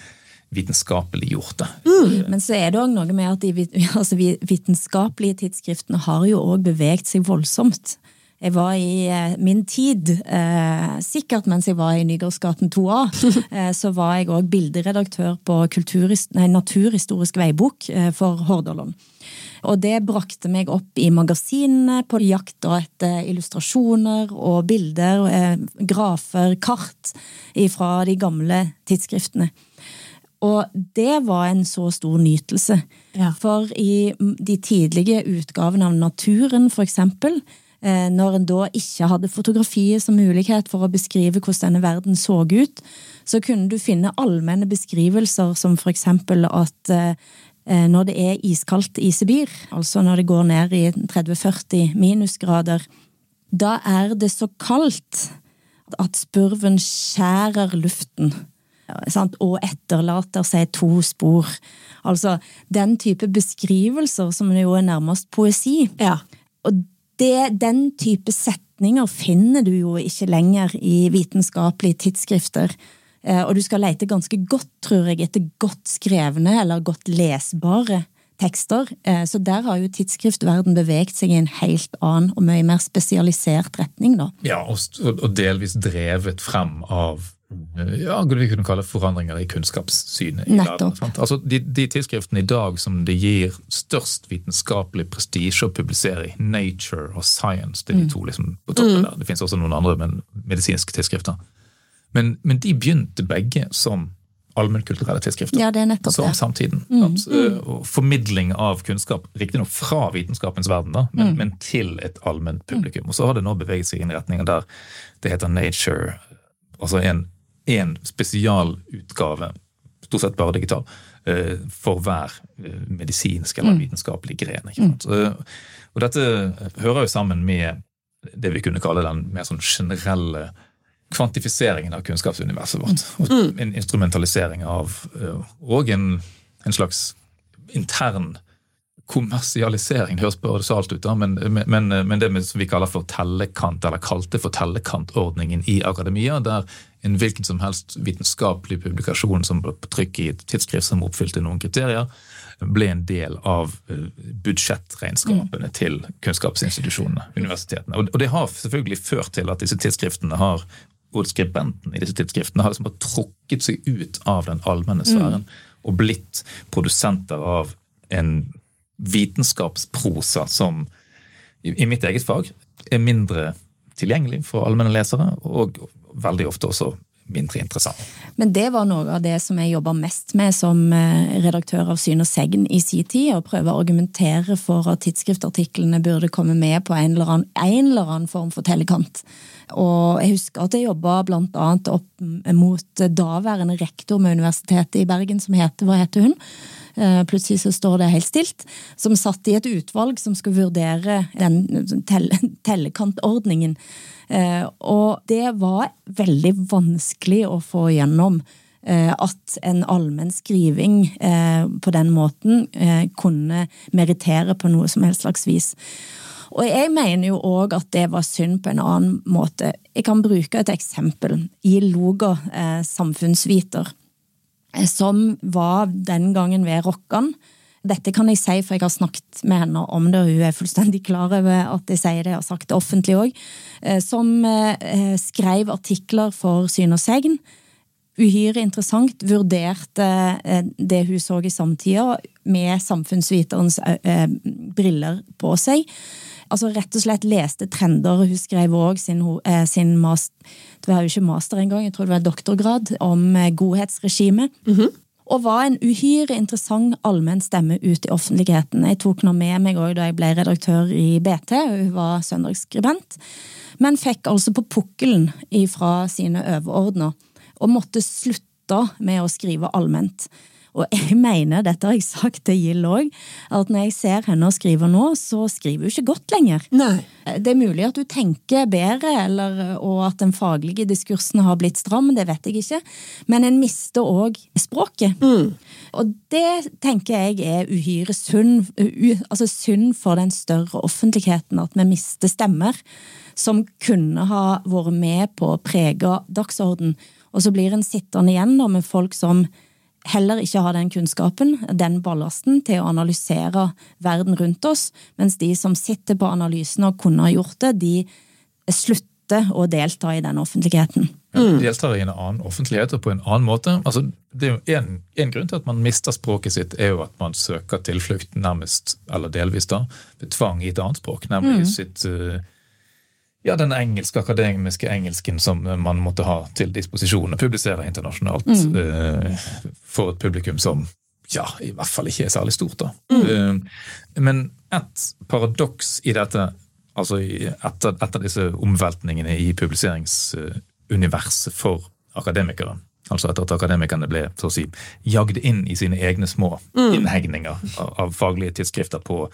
vitenskapelig gjorte. Mm. Men så er det òg noe med at de altså, vitenskapelige tidsskriftene har jo òg beveget seg voldsomt. Jeg var i eh, min tid, eh, sikkert mens jeg var i Nygårdsgaten 2A, eh, så var jeg òg bilderedaktør på nei, Naturhistorisk veibok eh, for Hordaland. Og det brakte meg opp i magasinene på jakt etter illustrasjoner og bilder, eh, grafer, kart fra de gamle tidsskriftene. Og det var en så stor nytelse. Ja. For i de tidlige utgavene av Naturen, for eksempel, Eh, når en da ikke hadde fotografiet som mulighet for å beskrive hvordan denne verden så ut, så kunne du finne allmenne beskrivelser som for eksempel at eh, når det er iskaldt i Sibir, altså når det går ned i 30-40 minusgrader, da er det så kaldt at spurven skjærer luften. Og etterlater seg to spor. Altså den type beskrivelser som jo er nærmest poesi. Ja. Og det, den type setninger finner du jo ikke lenger i vitenskapelige tidsskrifter. Eh, og du skal lete ganske godt, tror jeg, etter godt skrevne eller godt lesbare tekster. Eh, så der har jo tidsskriftverden beveget seg i en helt annen og mye mer spesialisert retning. da. Ja, og delvis drevet frem av ja, det vi kunne kalle forandringer i kunnskapssynet. i verden. Altså, de, de, tidsskriftene i dag som det gir størst vitenskapelig prestisje å publisere i, Nature og Science, det er de mm. to liksom på toppen mm. der. Det finnes også noen andre men medisinske tidsskrifter. Men, men de begynte begge som allmennkulturelle tidsskrifter. Ja, det er nettopp som samtiden. Mm. mm. Og formidling av kunnskap, riktignok fra vitenskapens verden, da, men, mm. men til et allment publikum. Og så har det nå beveget seg i i retning der det heter Nature, altså en en spesialutgave, stort sett bare digital, eh, for hver eh, medisinsk eller mm. vitenskapelig gren. Mm. Og dette hører jo sammen med det vi kunne kalle den mer sånn generelle kvantifiseringen av kunnskapsuniverset vårt. Mm. Og en instrumentalisering av eh, og en, en slags intern kommersialisering, det høres paradoksalt ut, da, men, men, men, det vi kaller for tellekant, eller kalte for tellekantordningen i akademia, der en hvilken som helst vitenskapelig publikasjon som ble på trykk i et tidsskrift som oppfylte noen kriterier, ble en del av eh, budsjettregnskapene mm. til kunnskapsinstitusjonene, universitetene. Og det har selvfølgelig ført til at disse tidsskriftene har og skribenten i disse tidsskriftene har liksom bare trukket seg ut av den allmenne sfæren mm. og blitt produsenter av en vitenskapsprosa som i, i mitt eget fag er mindre tilgjengelig for allmenne lesere, og veldig ofte også mindre interessant. Men det var noe av det som jeg jobba mest med som eh, redaktør av Syn og Segn i sin tid. Å prøve å argumentere for at tidsskriftartiklene burde komme med på en eller annen, en eller annen form for tellekant. Og jeg husker at jeg jobba blant annet opp mot daværende rektor med Universitetet i Bergen, som heter Hva heter hun? Eh, plutselig så står det helt stilt. Som satt i et utvalg som skulle vurdere den tellekantordningen. Eh, og det var veldig vanskelig å få gjennom eh, at en allmenn skriving på den måten kunne meritere på noe som helst slags vis. Og jeg mener jo òg at det var synd på en annen måte. Jeg kan bruke et eksempel. I Loga samfunnsviter som var den gangen ved Rokkan. Dette kan jeg si, for jeg har snakket med henne om det, og hun er fullstendig klar over at jeg sier det, jeg har sagt det offentlig òg. Eh, som eh, skrev artikler for Syn og Segn. Uhyre interessant. Vurderte det hun så i samtida, med samfunnsviterens briller på seg altså rett og slett leste trender. Hun skrev òg sin, eh, sin master, det var jo ikke master engang, jeg tror det var doktorgrad, om godhetsregimet. godhetsregime. Mm -hmm. Og var en uhyre interessant allmenn stemme ut i offentligheten. Jeg tok nå med meg òg da jeg ble redaktør i BT, hun var søndagsskribent. Men fikk altså på pukkelen fra sine overordna, og måtte slutte med å skrive allment. Og jeg mener, dette har jeg sagt til Gild òg, at når jeg ser henne skrive nå, så skriver hun ikke godt lenger. Nei. Det er mulig at hun tenker bedre, eller, og at den faglige diskursen har blitt stram, det vet jeg ikke. Men en mister òg språket. Og det tenker jeg er uhyre synd, altså synd for den større offentligheten, at vi mister stemmer som kunne ha vært med på å prege dagsorden. Og så blir en sittende igjen med folk som heller ikke har den kunnskapen, den ballasten, til å analysere verden rundt oss, mens de som sitter på analysen og kunne ha gjort det, de slutter å delta i den offentligheten. Ja, deltar i en annen offentlighet og på en annen måte. Altså, det er jo en, en grunn til at man mister språket sitt, er jo at man søker tilflukt nærmest, eller delvis da, ved tvang i et annet språk, nemlig sitt eh, ja, den engelske, akademiske engelsken som man måtte ha til disposisjon og publisere internasjonalt eh, for et publikum som ja, i hvert fall ikke er særlig stort. da. Eh, men et paradoks i dette, altså etter, etter disse omveltningene i publiseringsuniverset for akademikere, altså etter at akademikerne ble så å si, jagd inn i sine egne små innhegninger av, av faglige tidsskrifter på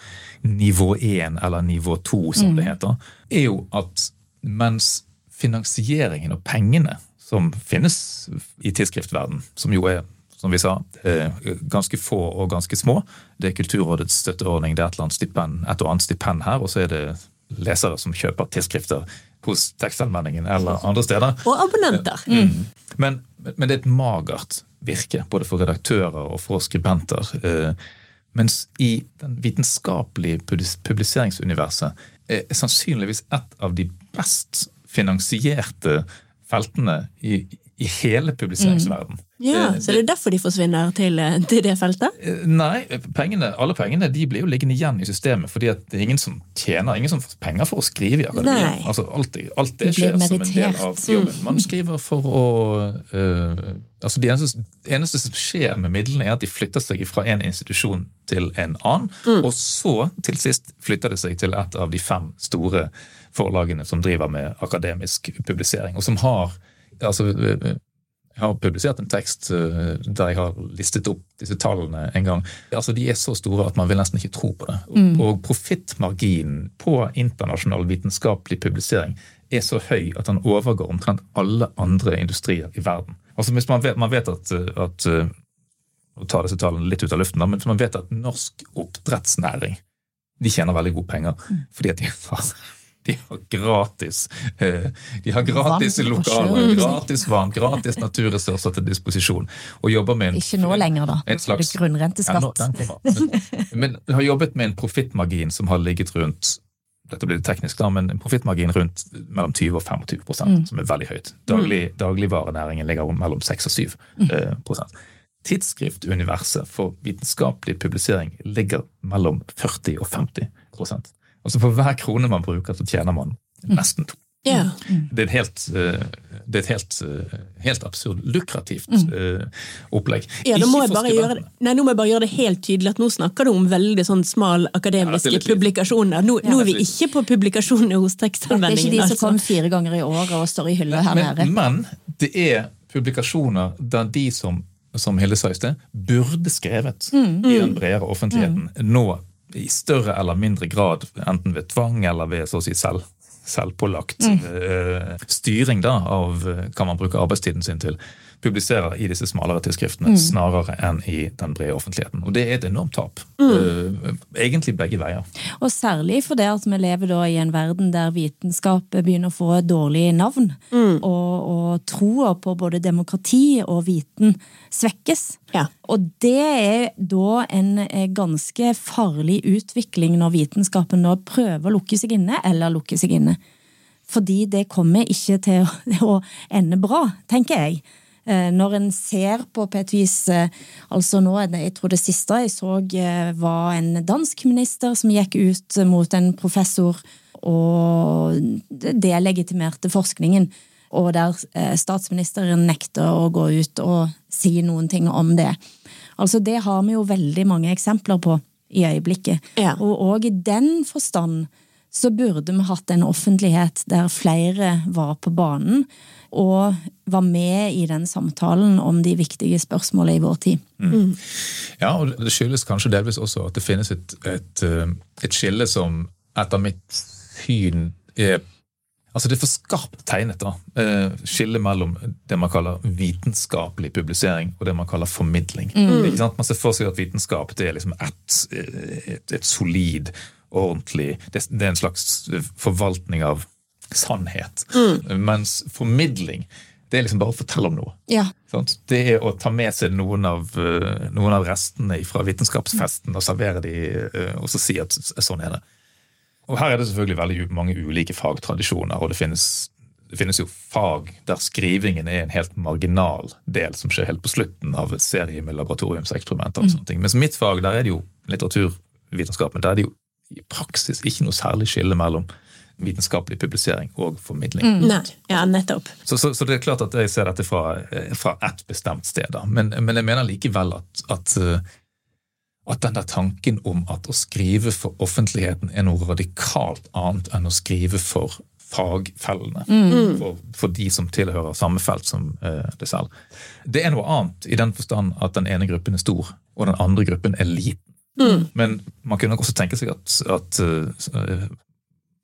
nivå 1 eller nivå 2, som det heter, er jo at mens finansieringen og pengene som finnes i tidsskriftverden, som jo er som vi sa, eh, ganske få og ganske små. Det er Kulturrådets støtteordning, det er et eller annet stipend, et og annet stipend her, og så er det lesere som kjøper tidsskrifter hos tekstanmeldingen eller andre steder. Og abonnenter. Men, men det er et magert virke, både for redaktører og for skribenter. Eh, mens i den vitenskapelige publiseringsuniverset er sannsynligvis et av de best finansierte feltene i, i hele publiseringsverdenen. Ja, Eh, Så det er derfor de forsvinner til, eh, til det feltet? Eh, Nei, pengene, alle pengene de blir jo liggende igjen i systemet, fordi at det er ingen som tjener, ingen som får penger for å skrive i akademia. Altså, alt, alt det skjer som en del av jobben. Man skriver for å eh, altså Det eneste, eneste som skjer med midlene, er at de flytter seg fra en institusjon til en annen, og så til sist flytter det seg til et av de fem store forlagene som driver med akademisk publisering, og som har altså jeg har publisert en tekst eh, der jeg har listet opp disse tallene en gang. Altså, De er så store at man vil nesten ikke tro på det. Og, og profittmarginen på internasjonal vitenskapelig publisering er så høy at den overgår omtrent alle andre industrier i verden. Altså hvis Man vet, man vet at, eh, at eh, ta disse tallene litt ut av luften, men man vet at norsk oppdrettsnæring de tjener veldig gode penger fordi at de har de har gratis eh, De har gratis lokaler, gratis vann, gratis naturressurser til disposisjon. Og jobber med en, Ikke nå lenger, da. En slags, grunnrenteskatt. Ja, nå- Men, men har jobbet med en profittmargin som har ligget rundt dette blir det teknisk da, men en profittmargin rundt mellom 20 og 25 prosent, som er veldig høyt. Daglig, dagligvarenæringen ligger om mellom 6 og 7 eh, prosent. Tidsskriftuniverset for vitenskapelig publisering ligger mellom 40 og 50 prosent. Altså For hver krone man bruker, så tjener man nesten to. Ja. Det er et helt, eh, det er et helt, eh, helt absurd lukrativt mm. opplegg. Ja, nå må, jeg bare gjøre det, nei, nå må jeg bare gjøre det helt tydelig at nå snakker du om veldig sånn smal akademiske lite. publikasjoner. Nå, nå er vi ikke på publikasjoner hos Det er ikke de som Altså. kom fire ganger i året og står i hylla her nede. Men, men det er publikasjoner der de som, som Hilde sa i sted, burde skrevet Mm. i den bredere offentligheten, nå i større eller mindre grad, enten ved tvang eller ved så å si selv, selvpålagt Mm. eh, styring da, av eh, hva man bruker arbeidstiden sin til, publiserer i disse smalere tidsskriftene Mm. snarere enn i den brede offentligheten. Og det er et enormt tap. Mm. Eh, egentlig begge veier. Og særlig fordi at vi lever da i en verden der vitenskap begynner å få et dårlig navn. Og, og troa på både demokrati og viten svekkes. Ja. Og det er da en eh, ganske farlig utvikling når vitenskapen nå prøver å lukke seg inne, eller lukke seg inne. Fordi det kommer ikke til å ende bra, tenker jeg. Eh, Når en ser på på et vis altså nå, det- Jeg tror det siste jeg så eh, var en dansk minister som gikk ut mot en professor og delegitimerte forskningen. Og der eh, statsministeren nekter å gå ut og si noen ting om det. Altså Det har vi jo veldig mange eksempler på i øyeblikket. Ja. Og òg i den forstand så burde vi hatt en offentlighet der flere var på banen og var med i den samtalen om de viktige spørsmålene i vår tid. Mm. Ja, og det skyldes kanskje delvis også at det finnes et, et, eh, et skille som etter mitt syn er Altså Det er for skarpt tegnet. da, eh, Skillet mellom det man kaller vitenskapelig publisering og det man kaller formidling. Mm. Ikke sant? Man ser for seg at vitenskap det er liksom et, et, et solid, ordentlig det, det, er en slags forvaltning av sannhet. Mm. Mens formidling det er liksom bare å fortelle om noe. Ja. Det er å ta med seg noen av, eh, noen av restene fra vitenskapsfesten og servere de, eh, og så si at sånn er det. Og Her er det selvfølgelig veldig mange ulike fagtradisjoner, og det finnes, det finnes, jo fag der skrivingen er en helt marginal del som skjer helt på slutten av en serie med laboratoriumseksperimenter. og mm. sånne ting. Mens mitt fag, der er det jo litteraturvitenskap, men der er det jo i praksis ikke noe særlig skille mellom vitenskapelig publisering og formidling. Mm. Nei, ja, nettopp. Så, så, så, det er klart at jeg ser dette fra, fra ett bestemt sted. Da. Men, men jeg mener likevel at, at eh, at den der tanken om at å skrive for offentligheten er noe radikalt annet enn å skrive for fagfellene. Mm. For, for, de som tilhører samme felt som uh, det selv. Det er noe annet i den forstand at den ene gruppen er stor, og den andre gruppen er liten. Mm. Men man kunne også tenke seg at, at uh,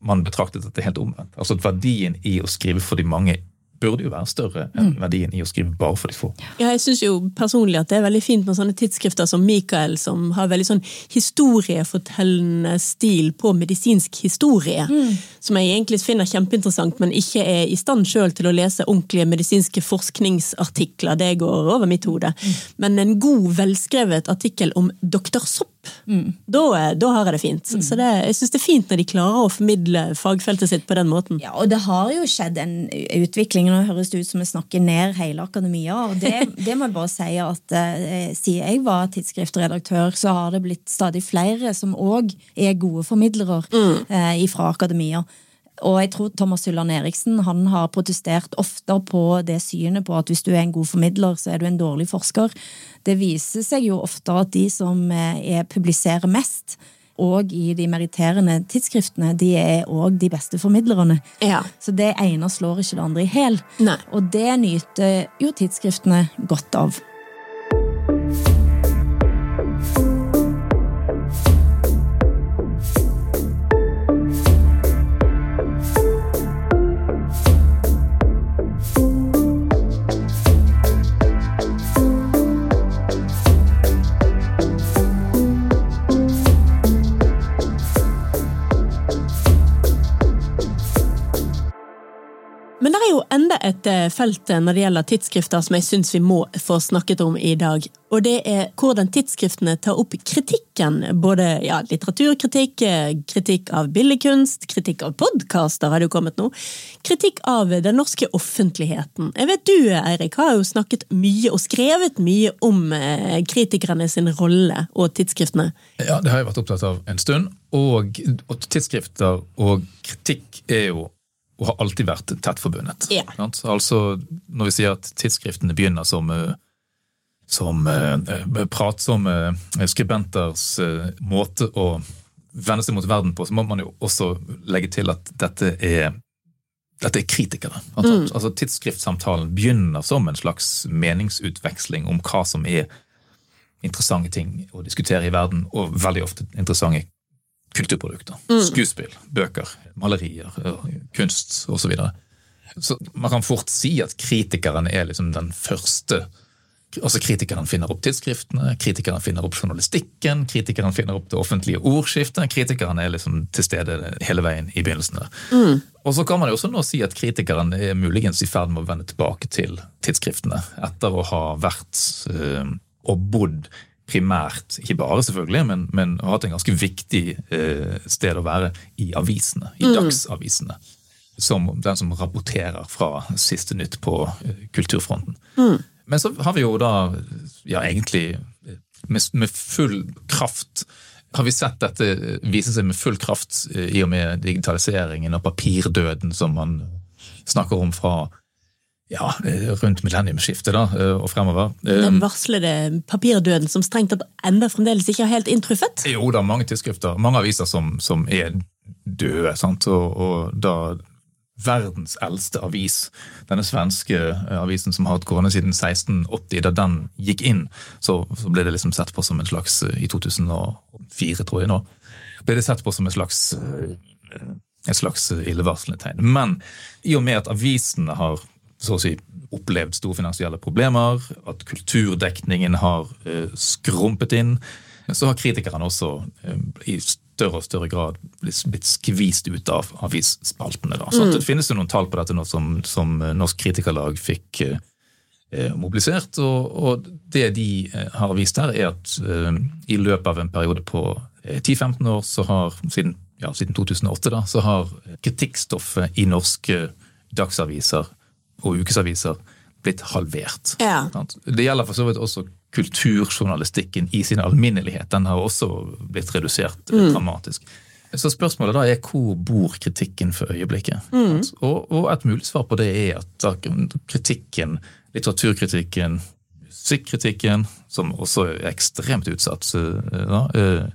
man betraktet dette helt omvendt. Altså at verdien i å skrive for de mange burde jo være større enn mm. verdien i å skrive bare for de få. Ja, jeg syns jo personlig at det er veldig fint med sånne tidsskrifter som Michael, som har veldig sånn historiefortellende stil på medisinsk historie. Mm. Som jeg egentlig finner kjempeinteressant, men ikke er i stand sjøl til å lese ordentlige medisinske forskningsartikler. Det går over mitt hode. Mm. Men en god, velskrevet artikkel om doktor Sopp Mm. Da, da, har jeg det fint. Mm. Så det, jeg syns det er fint når de klarer å formidle fagfeltet sitt på den måten. Ja, og det har jo skjedd en utvikling. Nå høres det ut som vi snakker ned hele akademia. og Det, det må jeg bare si at eh, siden jeg var tidsskriftredaktør, så har det blitt stadig flere som òg er gode formidlere mm. eh, fra akademia. Og jeg tror Thomas Hylland Eriksen han har protestert ofte på det synet på at hvis du er en god formidler, så er du en dårlig forsker. Det viser seg jo ofte at de som eh, er, publiserer mest, og i de meritterende tidsskriftene, de er òg de beste formidlerne. Ja. Så det ene slår ikke det andre i hæl. Og det nyter jo tidsskriftene godt av. enda et eh, felt når det gjelder tidsskrifter som jeg syns vi må få snakket om i dag. Og det er hvordan tidsskriftene tar opp kritikken. Både ja, litteraturkritikk, eh, kritikk av billedkunst, kritikk av podkaster har det jo kommet nå. Kritikk av den norske offentligheten. Jeg vet du, Eirik, har jo snakket mye og skrevet mye om eh, kritikerne sin rolle og tidsskriftene. Ja, det har jeg vært opptatt av en stund. Og, og tidsskrifter og kritikk er jo og har alltid vært tett forbundet. Ja. Altså, Når vi sier at tidsskriftene begynner som, eh, som eh, pratsomme skribenters eh, måte å vende seg mot verden på, så må man jo også legge til at dette er, dette er kritikere. Mm. Altså, Tidsskriftsamtalen begynner som en slags meningsutveksling om hva som er interessante ting å diskutere i verden, og veldig ofte interessante kulturprodukter. Mm. Skuespill, bøker, malerier, kunst osv. Så, videre. så man kan fort si at kritikeren er liksom den første Altså Kritikeren finner opp tidsskriftene, kritikeren finner opp journalistikken, kritikeren finner opp det offentlige ordskiftet. Kritikeren er liksom til stede hele veien i begynnelsen. Mm. Og så kan man jo også nå si at kritikeren er muligens i ferd med å vende tilbake til tidsskriftene, etter å ha vært øh, og bodd primært, ikke bare selvfølgelig, men, men har hatt en ganske viktig eh, sted å være i avisene, i mm. dagsavisene. Som den som rapporterer fra siste nytt på eh, kulturfronten. Mm. Men så har vi jo da, ja egentlig med, med, full kraft har vi sett dette vise seg med full kraft eh, i og med digitaliseringen og papirdøden som man snakker om fra ja, eh, rundt millenniumsskiftet da, eh, og fremover. Den eh, varslede papirdøden som strengt tatt enda fremdeles ikke har helt inntruffet? Jo, det er mange tidsskrifter, mange aviser som, som er døde. sant? Og, og da verdens eldste avis, denne svenske avisen som har hatt korona siden 1680, da den gikk inn, så, så, ble det liksom sett på som en slags I 2004, tror jeg nå, ble det sett på som en slags et slags illevarslende tegn. Men i og med at avisene har så å si opplevd store finansielle problemer, at kulturdekningen har eh, skrumpet inn, så har kritikerne også eh, i større og større grad blitt skvist ut av avisspaltene. Da. Så mm. Det finnes jo noen tall på dette nå som, som Norsk Kritikerlag fikk eh, mobilisert. Og, og, det de eh, har vist her, er at eh, i løpet av en periode på 10-15 år, så har, siden, ja, siden 2008, da, så har kritikkstoffet i norske dagsaviser og ukesaviser blitt halvert. Ja. Det gjelder for så vidt også kulturjournalistikken i sin alminnelighet. Den har også blitt redusert mm. dramatisk. Så spørsmålet da er hvor bor kritikken for øyeblikket? Mm. Og, og, et mulig svar på det er at kritikken, litteraturkritikken, musikkritikken, som også er ekstremt utsatt, da, eh,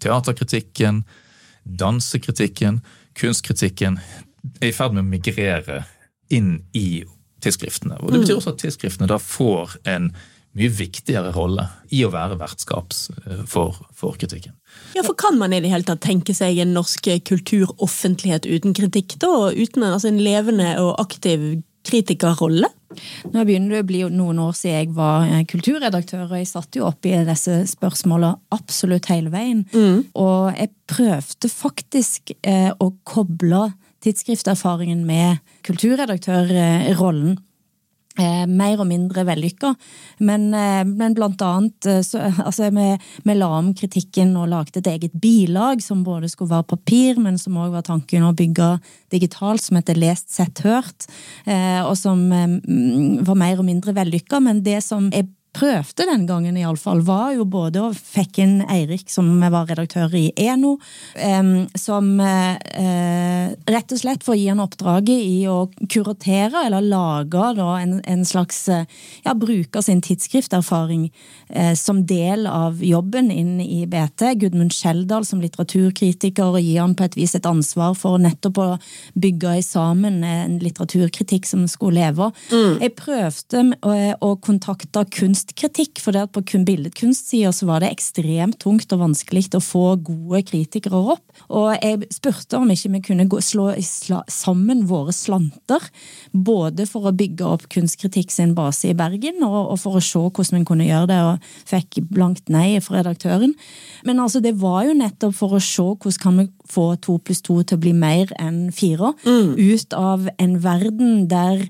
teaterkritikken, dansekritikken, kunstkritikken, er i ferd med å migrere inn i tidsskriftene. Og Det betyr mm. også at tidsskriftene da får en mye viktigere rolle i å være vertskaps eh, for, for, kritikken. Ja, for Kan man i det hele tatt tenke seg en norsk kulturoffentlighet uten kritikk? da, Uten en, altså en levende og aktiv kritikerrolle? Nå begynner det å bli noen år siden jeg var eh, kulturredaktør, og jeg satt jo opp i disse spørsmålene absolutt hele veien. Mm. Og jeg prøvde faktisk eh, å koble tidsskrifterfaringen med kulturredaktørrollen. Eh, mer og mindre vellykka. Men, eh, men, blant annet eh, så, altså, vi, vi, la om kritikken og lagde et eget bilag som både skulle være papir, men som òg var tanken å bygge digitalt, som heter Lest, sett, hørt. Eh, og som eh, var mer og mindre vellykka. Men det som er prøvde den gangen, iallfall, var jo både å fikk inn Eirik, som var redaktør i Eno, som eh, rett og slett for å gi han oppdraget i å kuratere, eller lage en, en, slags Ja, bruke sin tidsskrifterfaring eh, som del av jobben inn i BT. Gudmund Skjeldal som litteraturkritiker, og gi han på et vis et ansvar for nettopp å bygge sammen en litteraturkritikk som skulle leve. Mm. Jeg prøvde å kontakte kunst kunstkritikk, for det at på kun billedkunstsida så var det ekstremt tungt og vanskelig å få gode kritikere opp. Og jeg spurte om ikke vi kunne gå, slå sammen våre slanter, både for å bygge opp kunstkritikk sin base i Bergen, og, og for å se hvordan vi kunne gjøre det, og fikk blankt nei fra redaktøren. Men altså, det var jo nettopp for å se hvordan kan vi få to pluss to til å bli mer enn fire, mm. ut av en verden der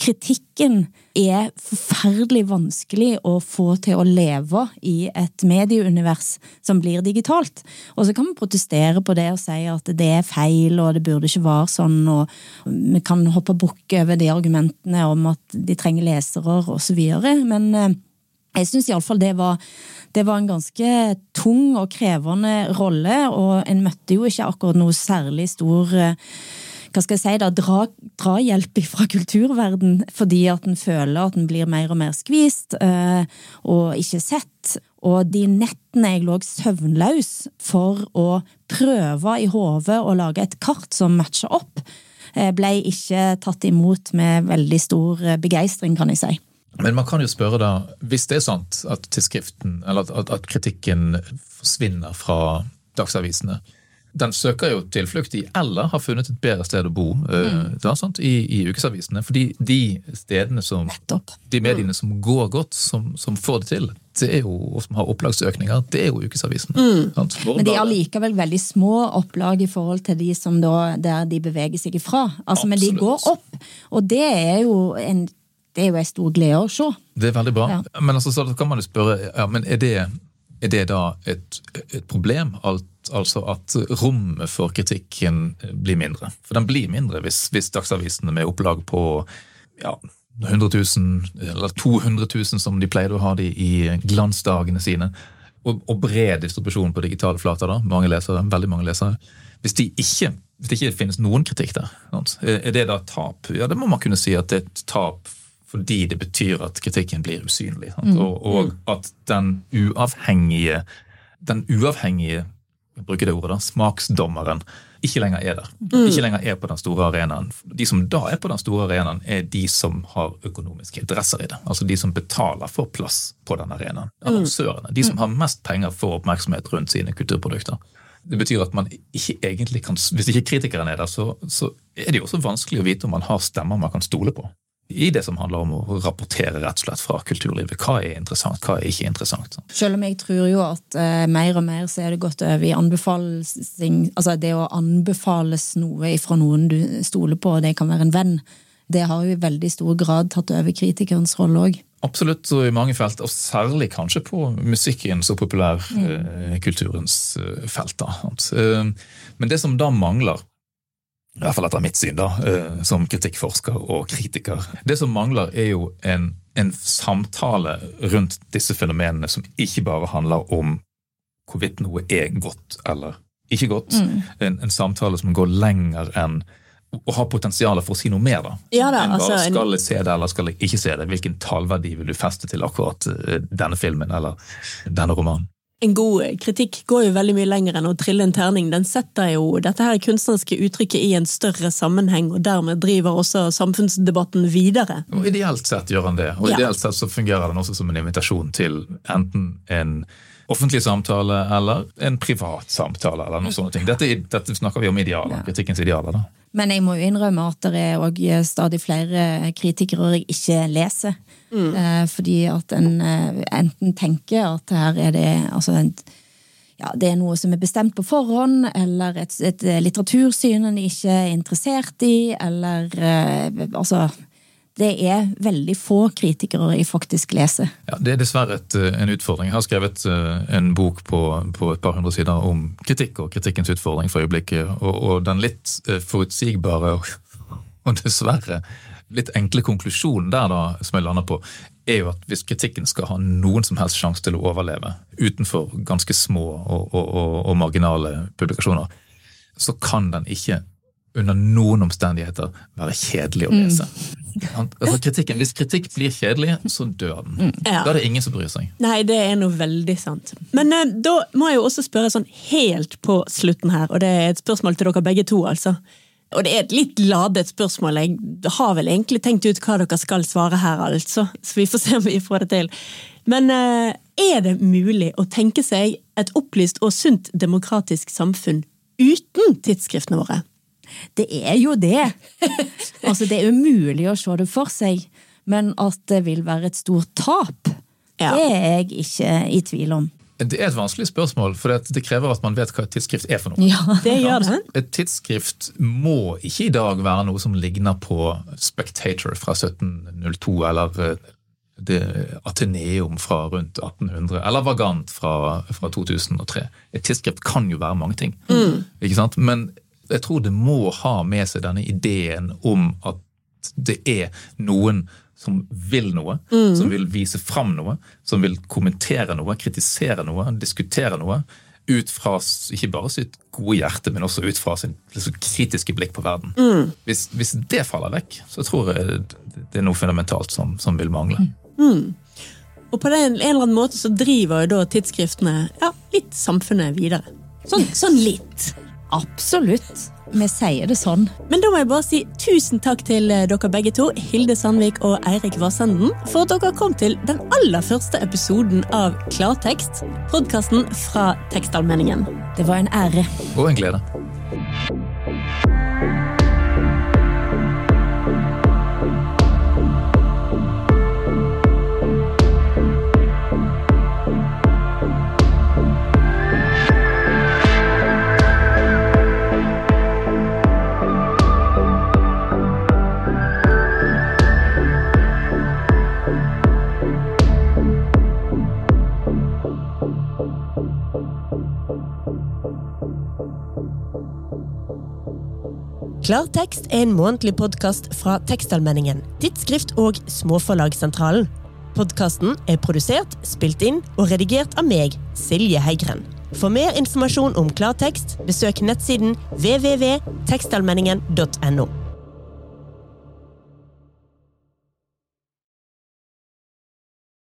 kritikken er forferdelig vanskelig å få til å leve i et medieunivers som blir digitalt. Og så kan vi protestere på det og si at det er feil og det burde ikke være sånn, og vi kan hoppe bukk over de argumentene om at de trenger lesere osv. Men eh, jeg syns iallfall det var det var en ganske tung og krevende rolle, og en møtte jo ikke akkurat noe særlig stor eh, hva skal jeg si da, dra, drahjelp fra kulturverden, fordi at en føler at en blir mer og mer skvist øh, og ikke sett. Og de nettene jeg lå søvnløs for å prøve i hodet å lage et kart som matcher opp, eh, ble ikke tatt imot med veldig stor eh, begeistring, kan jeg si. Men man kan jo spørre da, hvis det er sant at at, at kritikken forsvinner fra dagsavisene, den søker jo tilflukt i eller har funnet et bedre sted å bo eh, mm. da, i, i, ukesavisene. Fordi de stedene som De mediene mm. som går godt, som, som, får det til, det er jo, og som har opplagsøkninger, det er jo ukesavisene. Mm. Men de er likevel veldig små opplag i forhold til de som da, der de beveger seg ifra. Altså, men de går opp, og det er jo en det er jo en stor glede å se. Det er veldig bra. Ja. Men altså, så kan man jo spørre, ja, men er det, er det da et, et problem? Alt altså at rommet for kritikken blir mindre. For den blir mindre hvis, hvis dagsavisene med opplag på ja, 100 000 eller 200 000 som de pleide å ha de i glansdagene sine, og, og bred distribusjon på digitale flater, da, mange lesere, veldig mange lesere Hvis, de ikke, hvis det ikke finnes noen kritikk der, er det da tap? Ja, det må man kunne si at det er et tap fordi det betyr at kritikken blir usynlig. Mm. Og, og, at den uavhengige, den uavhengige bruke det ordet da, smaksdommeren ikke lenger er der. Ikke lenger er på den store arenaen. De som da er på den store arenaen, er de som har økonomiske interesser i det. Altså de som betaler for plass på den arenaen. Annonsørene. De som har mest penger for oppmerksomhet rundt sine kulturprodukter. Det betyr at man ikke egentlig kan, Hvis ikke kritikeren er der, så, så er det jo også vanskelig å vite om man har stemmer man kan stole på i det som handler om å rapportere rett og slett fra kulturlivet. Hva er interessant, hva er ikke interessant. Selv om jeg tror jo at eh, mer og mer så er det gått over i anbefaling Altså det å anbefales noe fra noen du stoler på, det kan være en venn, det har jo i veldig stor grad tatt over kritikerens rolle òg. Absolutt, og i mange felt, og særlig kanskje på musikkens og populærkulturens mm. eh, felt. Da. Eh, men det som da mangler, i hvert fall etter mitt syn, da, eh, som kritikkforsker og kritiker. Det som mangler, er jo en, en, samtale rundt disse fenomenene som ikke bare handler om hvorvidt noe er godt eller ikke godt. Mm. En, en, samtale som går lenger enn å ha potensial for å si noe mer. da. Ja, da enn altså, bare skal jeg se det eller skal jeg ikke se det? Hvilken tallverdi vil du feste til akkurat eh, denne filmen eller denne romanen? En god kritikk går jo veldig mye lenger enn å trille en terning. Den setter jo dette her kunstneriske uttrykket i en større sammenheng, og dermed driver også samfunnsdebatten videre. Og Ideelt sett gjør han det, og ja. ideelt sett så fungerer den også som en invitasjon til enten en offentlig samtale eller en privat samtale. eller noen sånne ting. Dette, dette snakker vi om idealer, ja. kritikkens idealer. da. Men jeg må jo innrømme at det er også stadig flere kritikere jeg ikke leser. Mm. Eh, fordi at en eh, enten tenker at her er det altså en, ja, det er noe som er bestemt på forhånd, eller et, et litteratursyn en ikke er interessert i, eller eh, altså det er veldig få kritikere jeg faktisk leser. Ja, Det er dessverre et, en utfordring. Jeg har skrevet en bok på, på, et par hundre sider om kritikk og kritikkens utfordring for øyeblikket. Og, og den litt forutsigbare og, og dessverre litt enkle konklusjonen der da, som jeg lander på, er jo at hvis kritikken skal ha noen som helst sjanse til å overleve utenfor ganske små og, og, og, og marginale publikasjoner, så kan den ikke under noen omstendigheter være kjedelig å mm. lese. Mm. Altså kritikken, Hvis kritikk blir kjedelig, så dør den. Mm. Ja. Da er det ingen som bryr seg. Nei, det er noe veldig sant. Men uh, da må jeg jo også spørre sånn helt på slutten her, og det er et spørsmål til dere begge to, altså. Og det er et litt ladet spørsmål. Jeg har vel egentlig tenkt ut hva dere skal svare her, altså. Så vi får se om vi får det til. Men eh, er det mulig å tenke seg et opplyst og sunt demokratisk samfunn uten tidsskriftene våre? Det er jo det. altså, det er umulig å se det for seg. Men at det vil være et stort tap, ja. det er jeg ikke i tvil om. Det er et vanskelig spørsmål, for det krever at man vet hva et tidsskrift er for noe. Ja, det gjør det. Et tidsskrift må ikke i dag være noe som ligner på Spectator fra 1702, eller eh, det Ateneum fra rundt 1800, eller Vagant fra, fra 2003. Et tidsskrift kan jo være mange ting. Mm. ikke sant? Men jeg tror det må ha med seg denne ideen om at det er noen som vil noe, mm. som vil vise fram noe, som vil kommentere noe, kritisere noe, diskutere noe. Ut fra ikke bare sitt gode hjerte, men også ut fra sin liksom, kritiske blikk på verden. Mm. Hvis, hvis, det faller vekk, så tror jeg det er noe fundamentalt som, som vil mangle. Mm. Og på den, en eller annen måte så driver jo da tidsskriftene ja, litt samfunnet videre. Sånn, sånn litt. Absolutt. Vi sier det sånn. Men da må jeg bare si tusen takk til eh, dere begge to, Hilde Sandvik og Eirik Vassenden, for at dere kom til den aller første episoden av Klartekst, podkasten fra Tekstallmenningen. Det var en ære. Og en glede. Klartekst er en månedlig podkast fra Tekstallmenningen, tidsskrift og Småforlagssentralen. Podkasten er produsert, spilt inn og redigert av meg, Silje Heigren. For mer informasjon om klartekst, besøk nettsiden www.tekstallmenningen.no.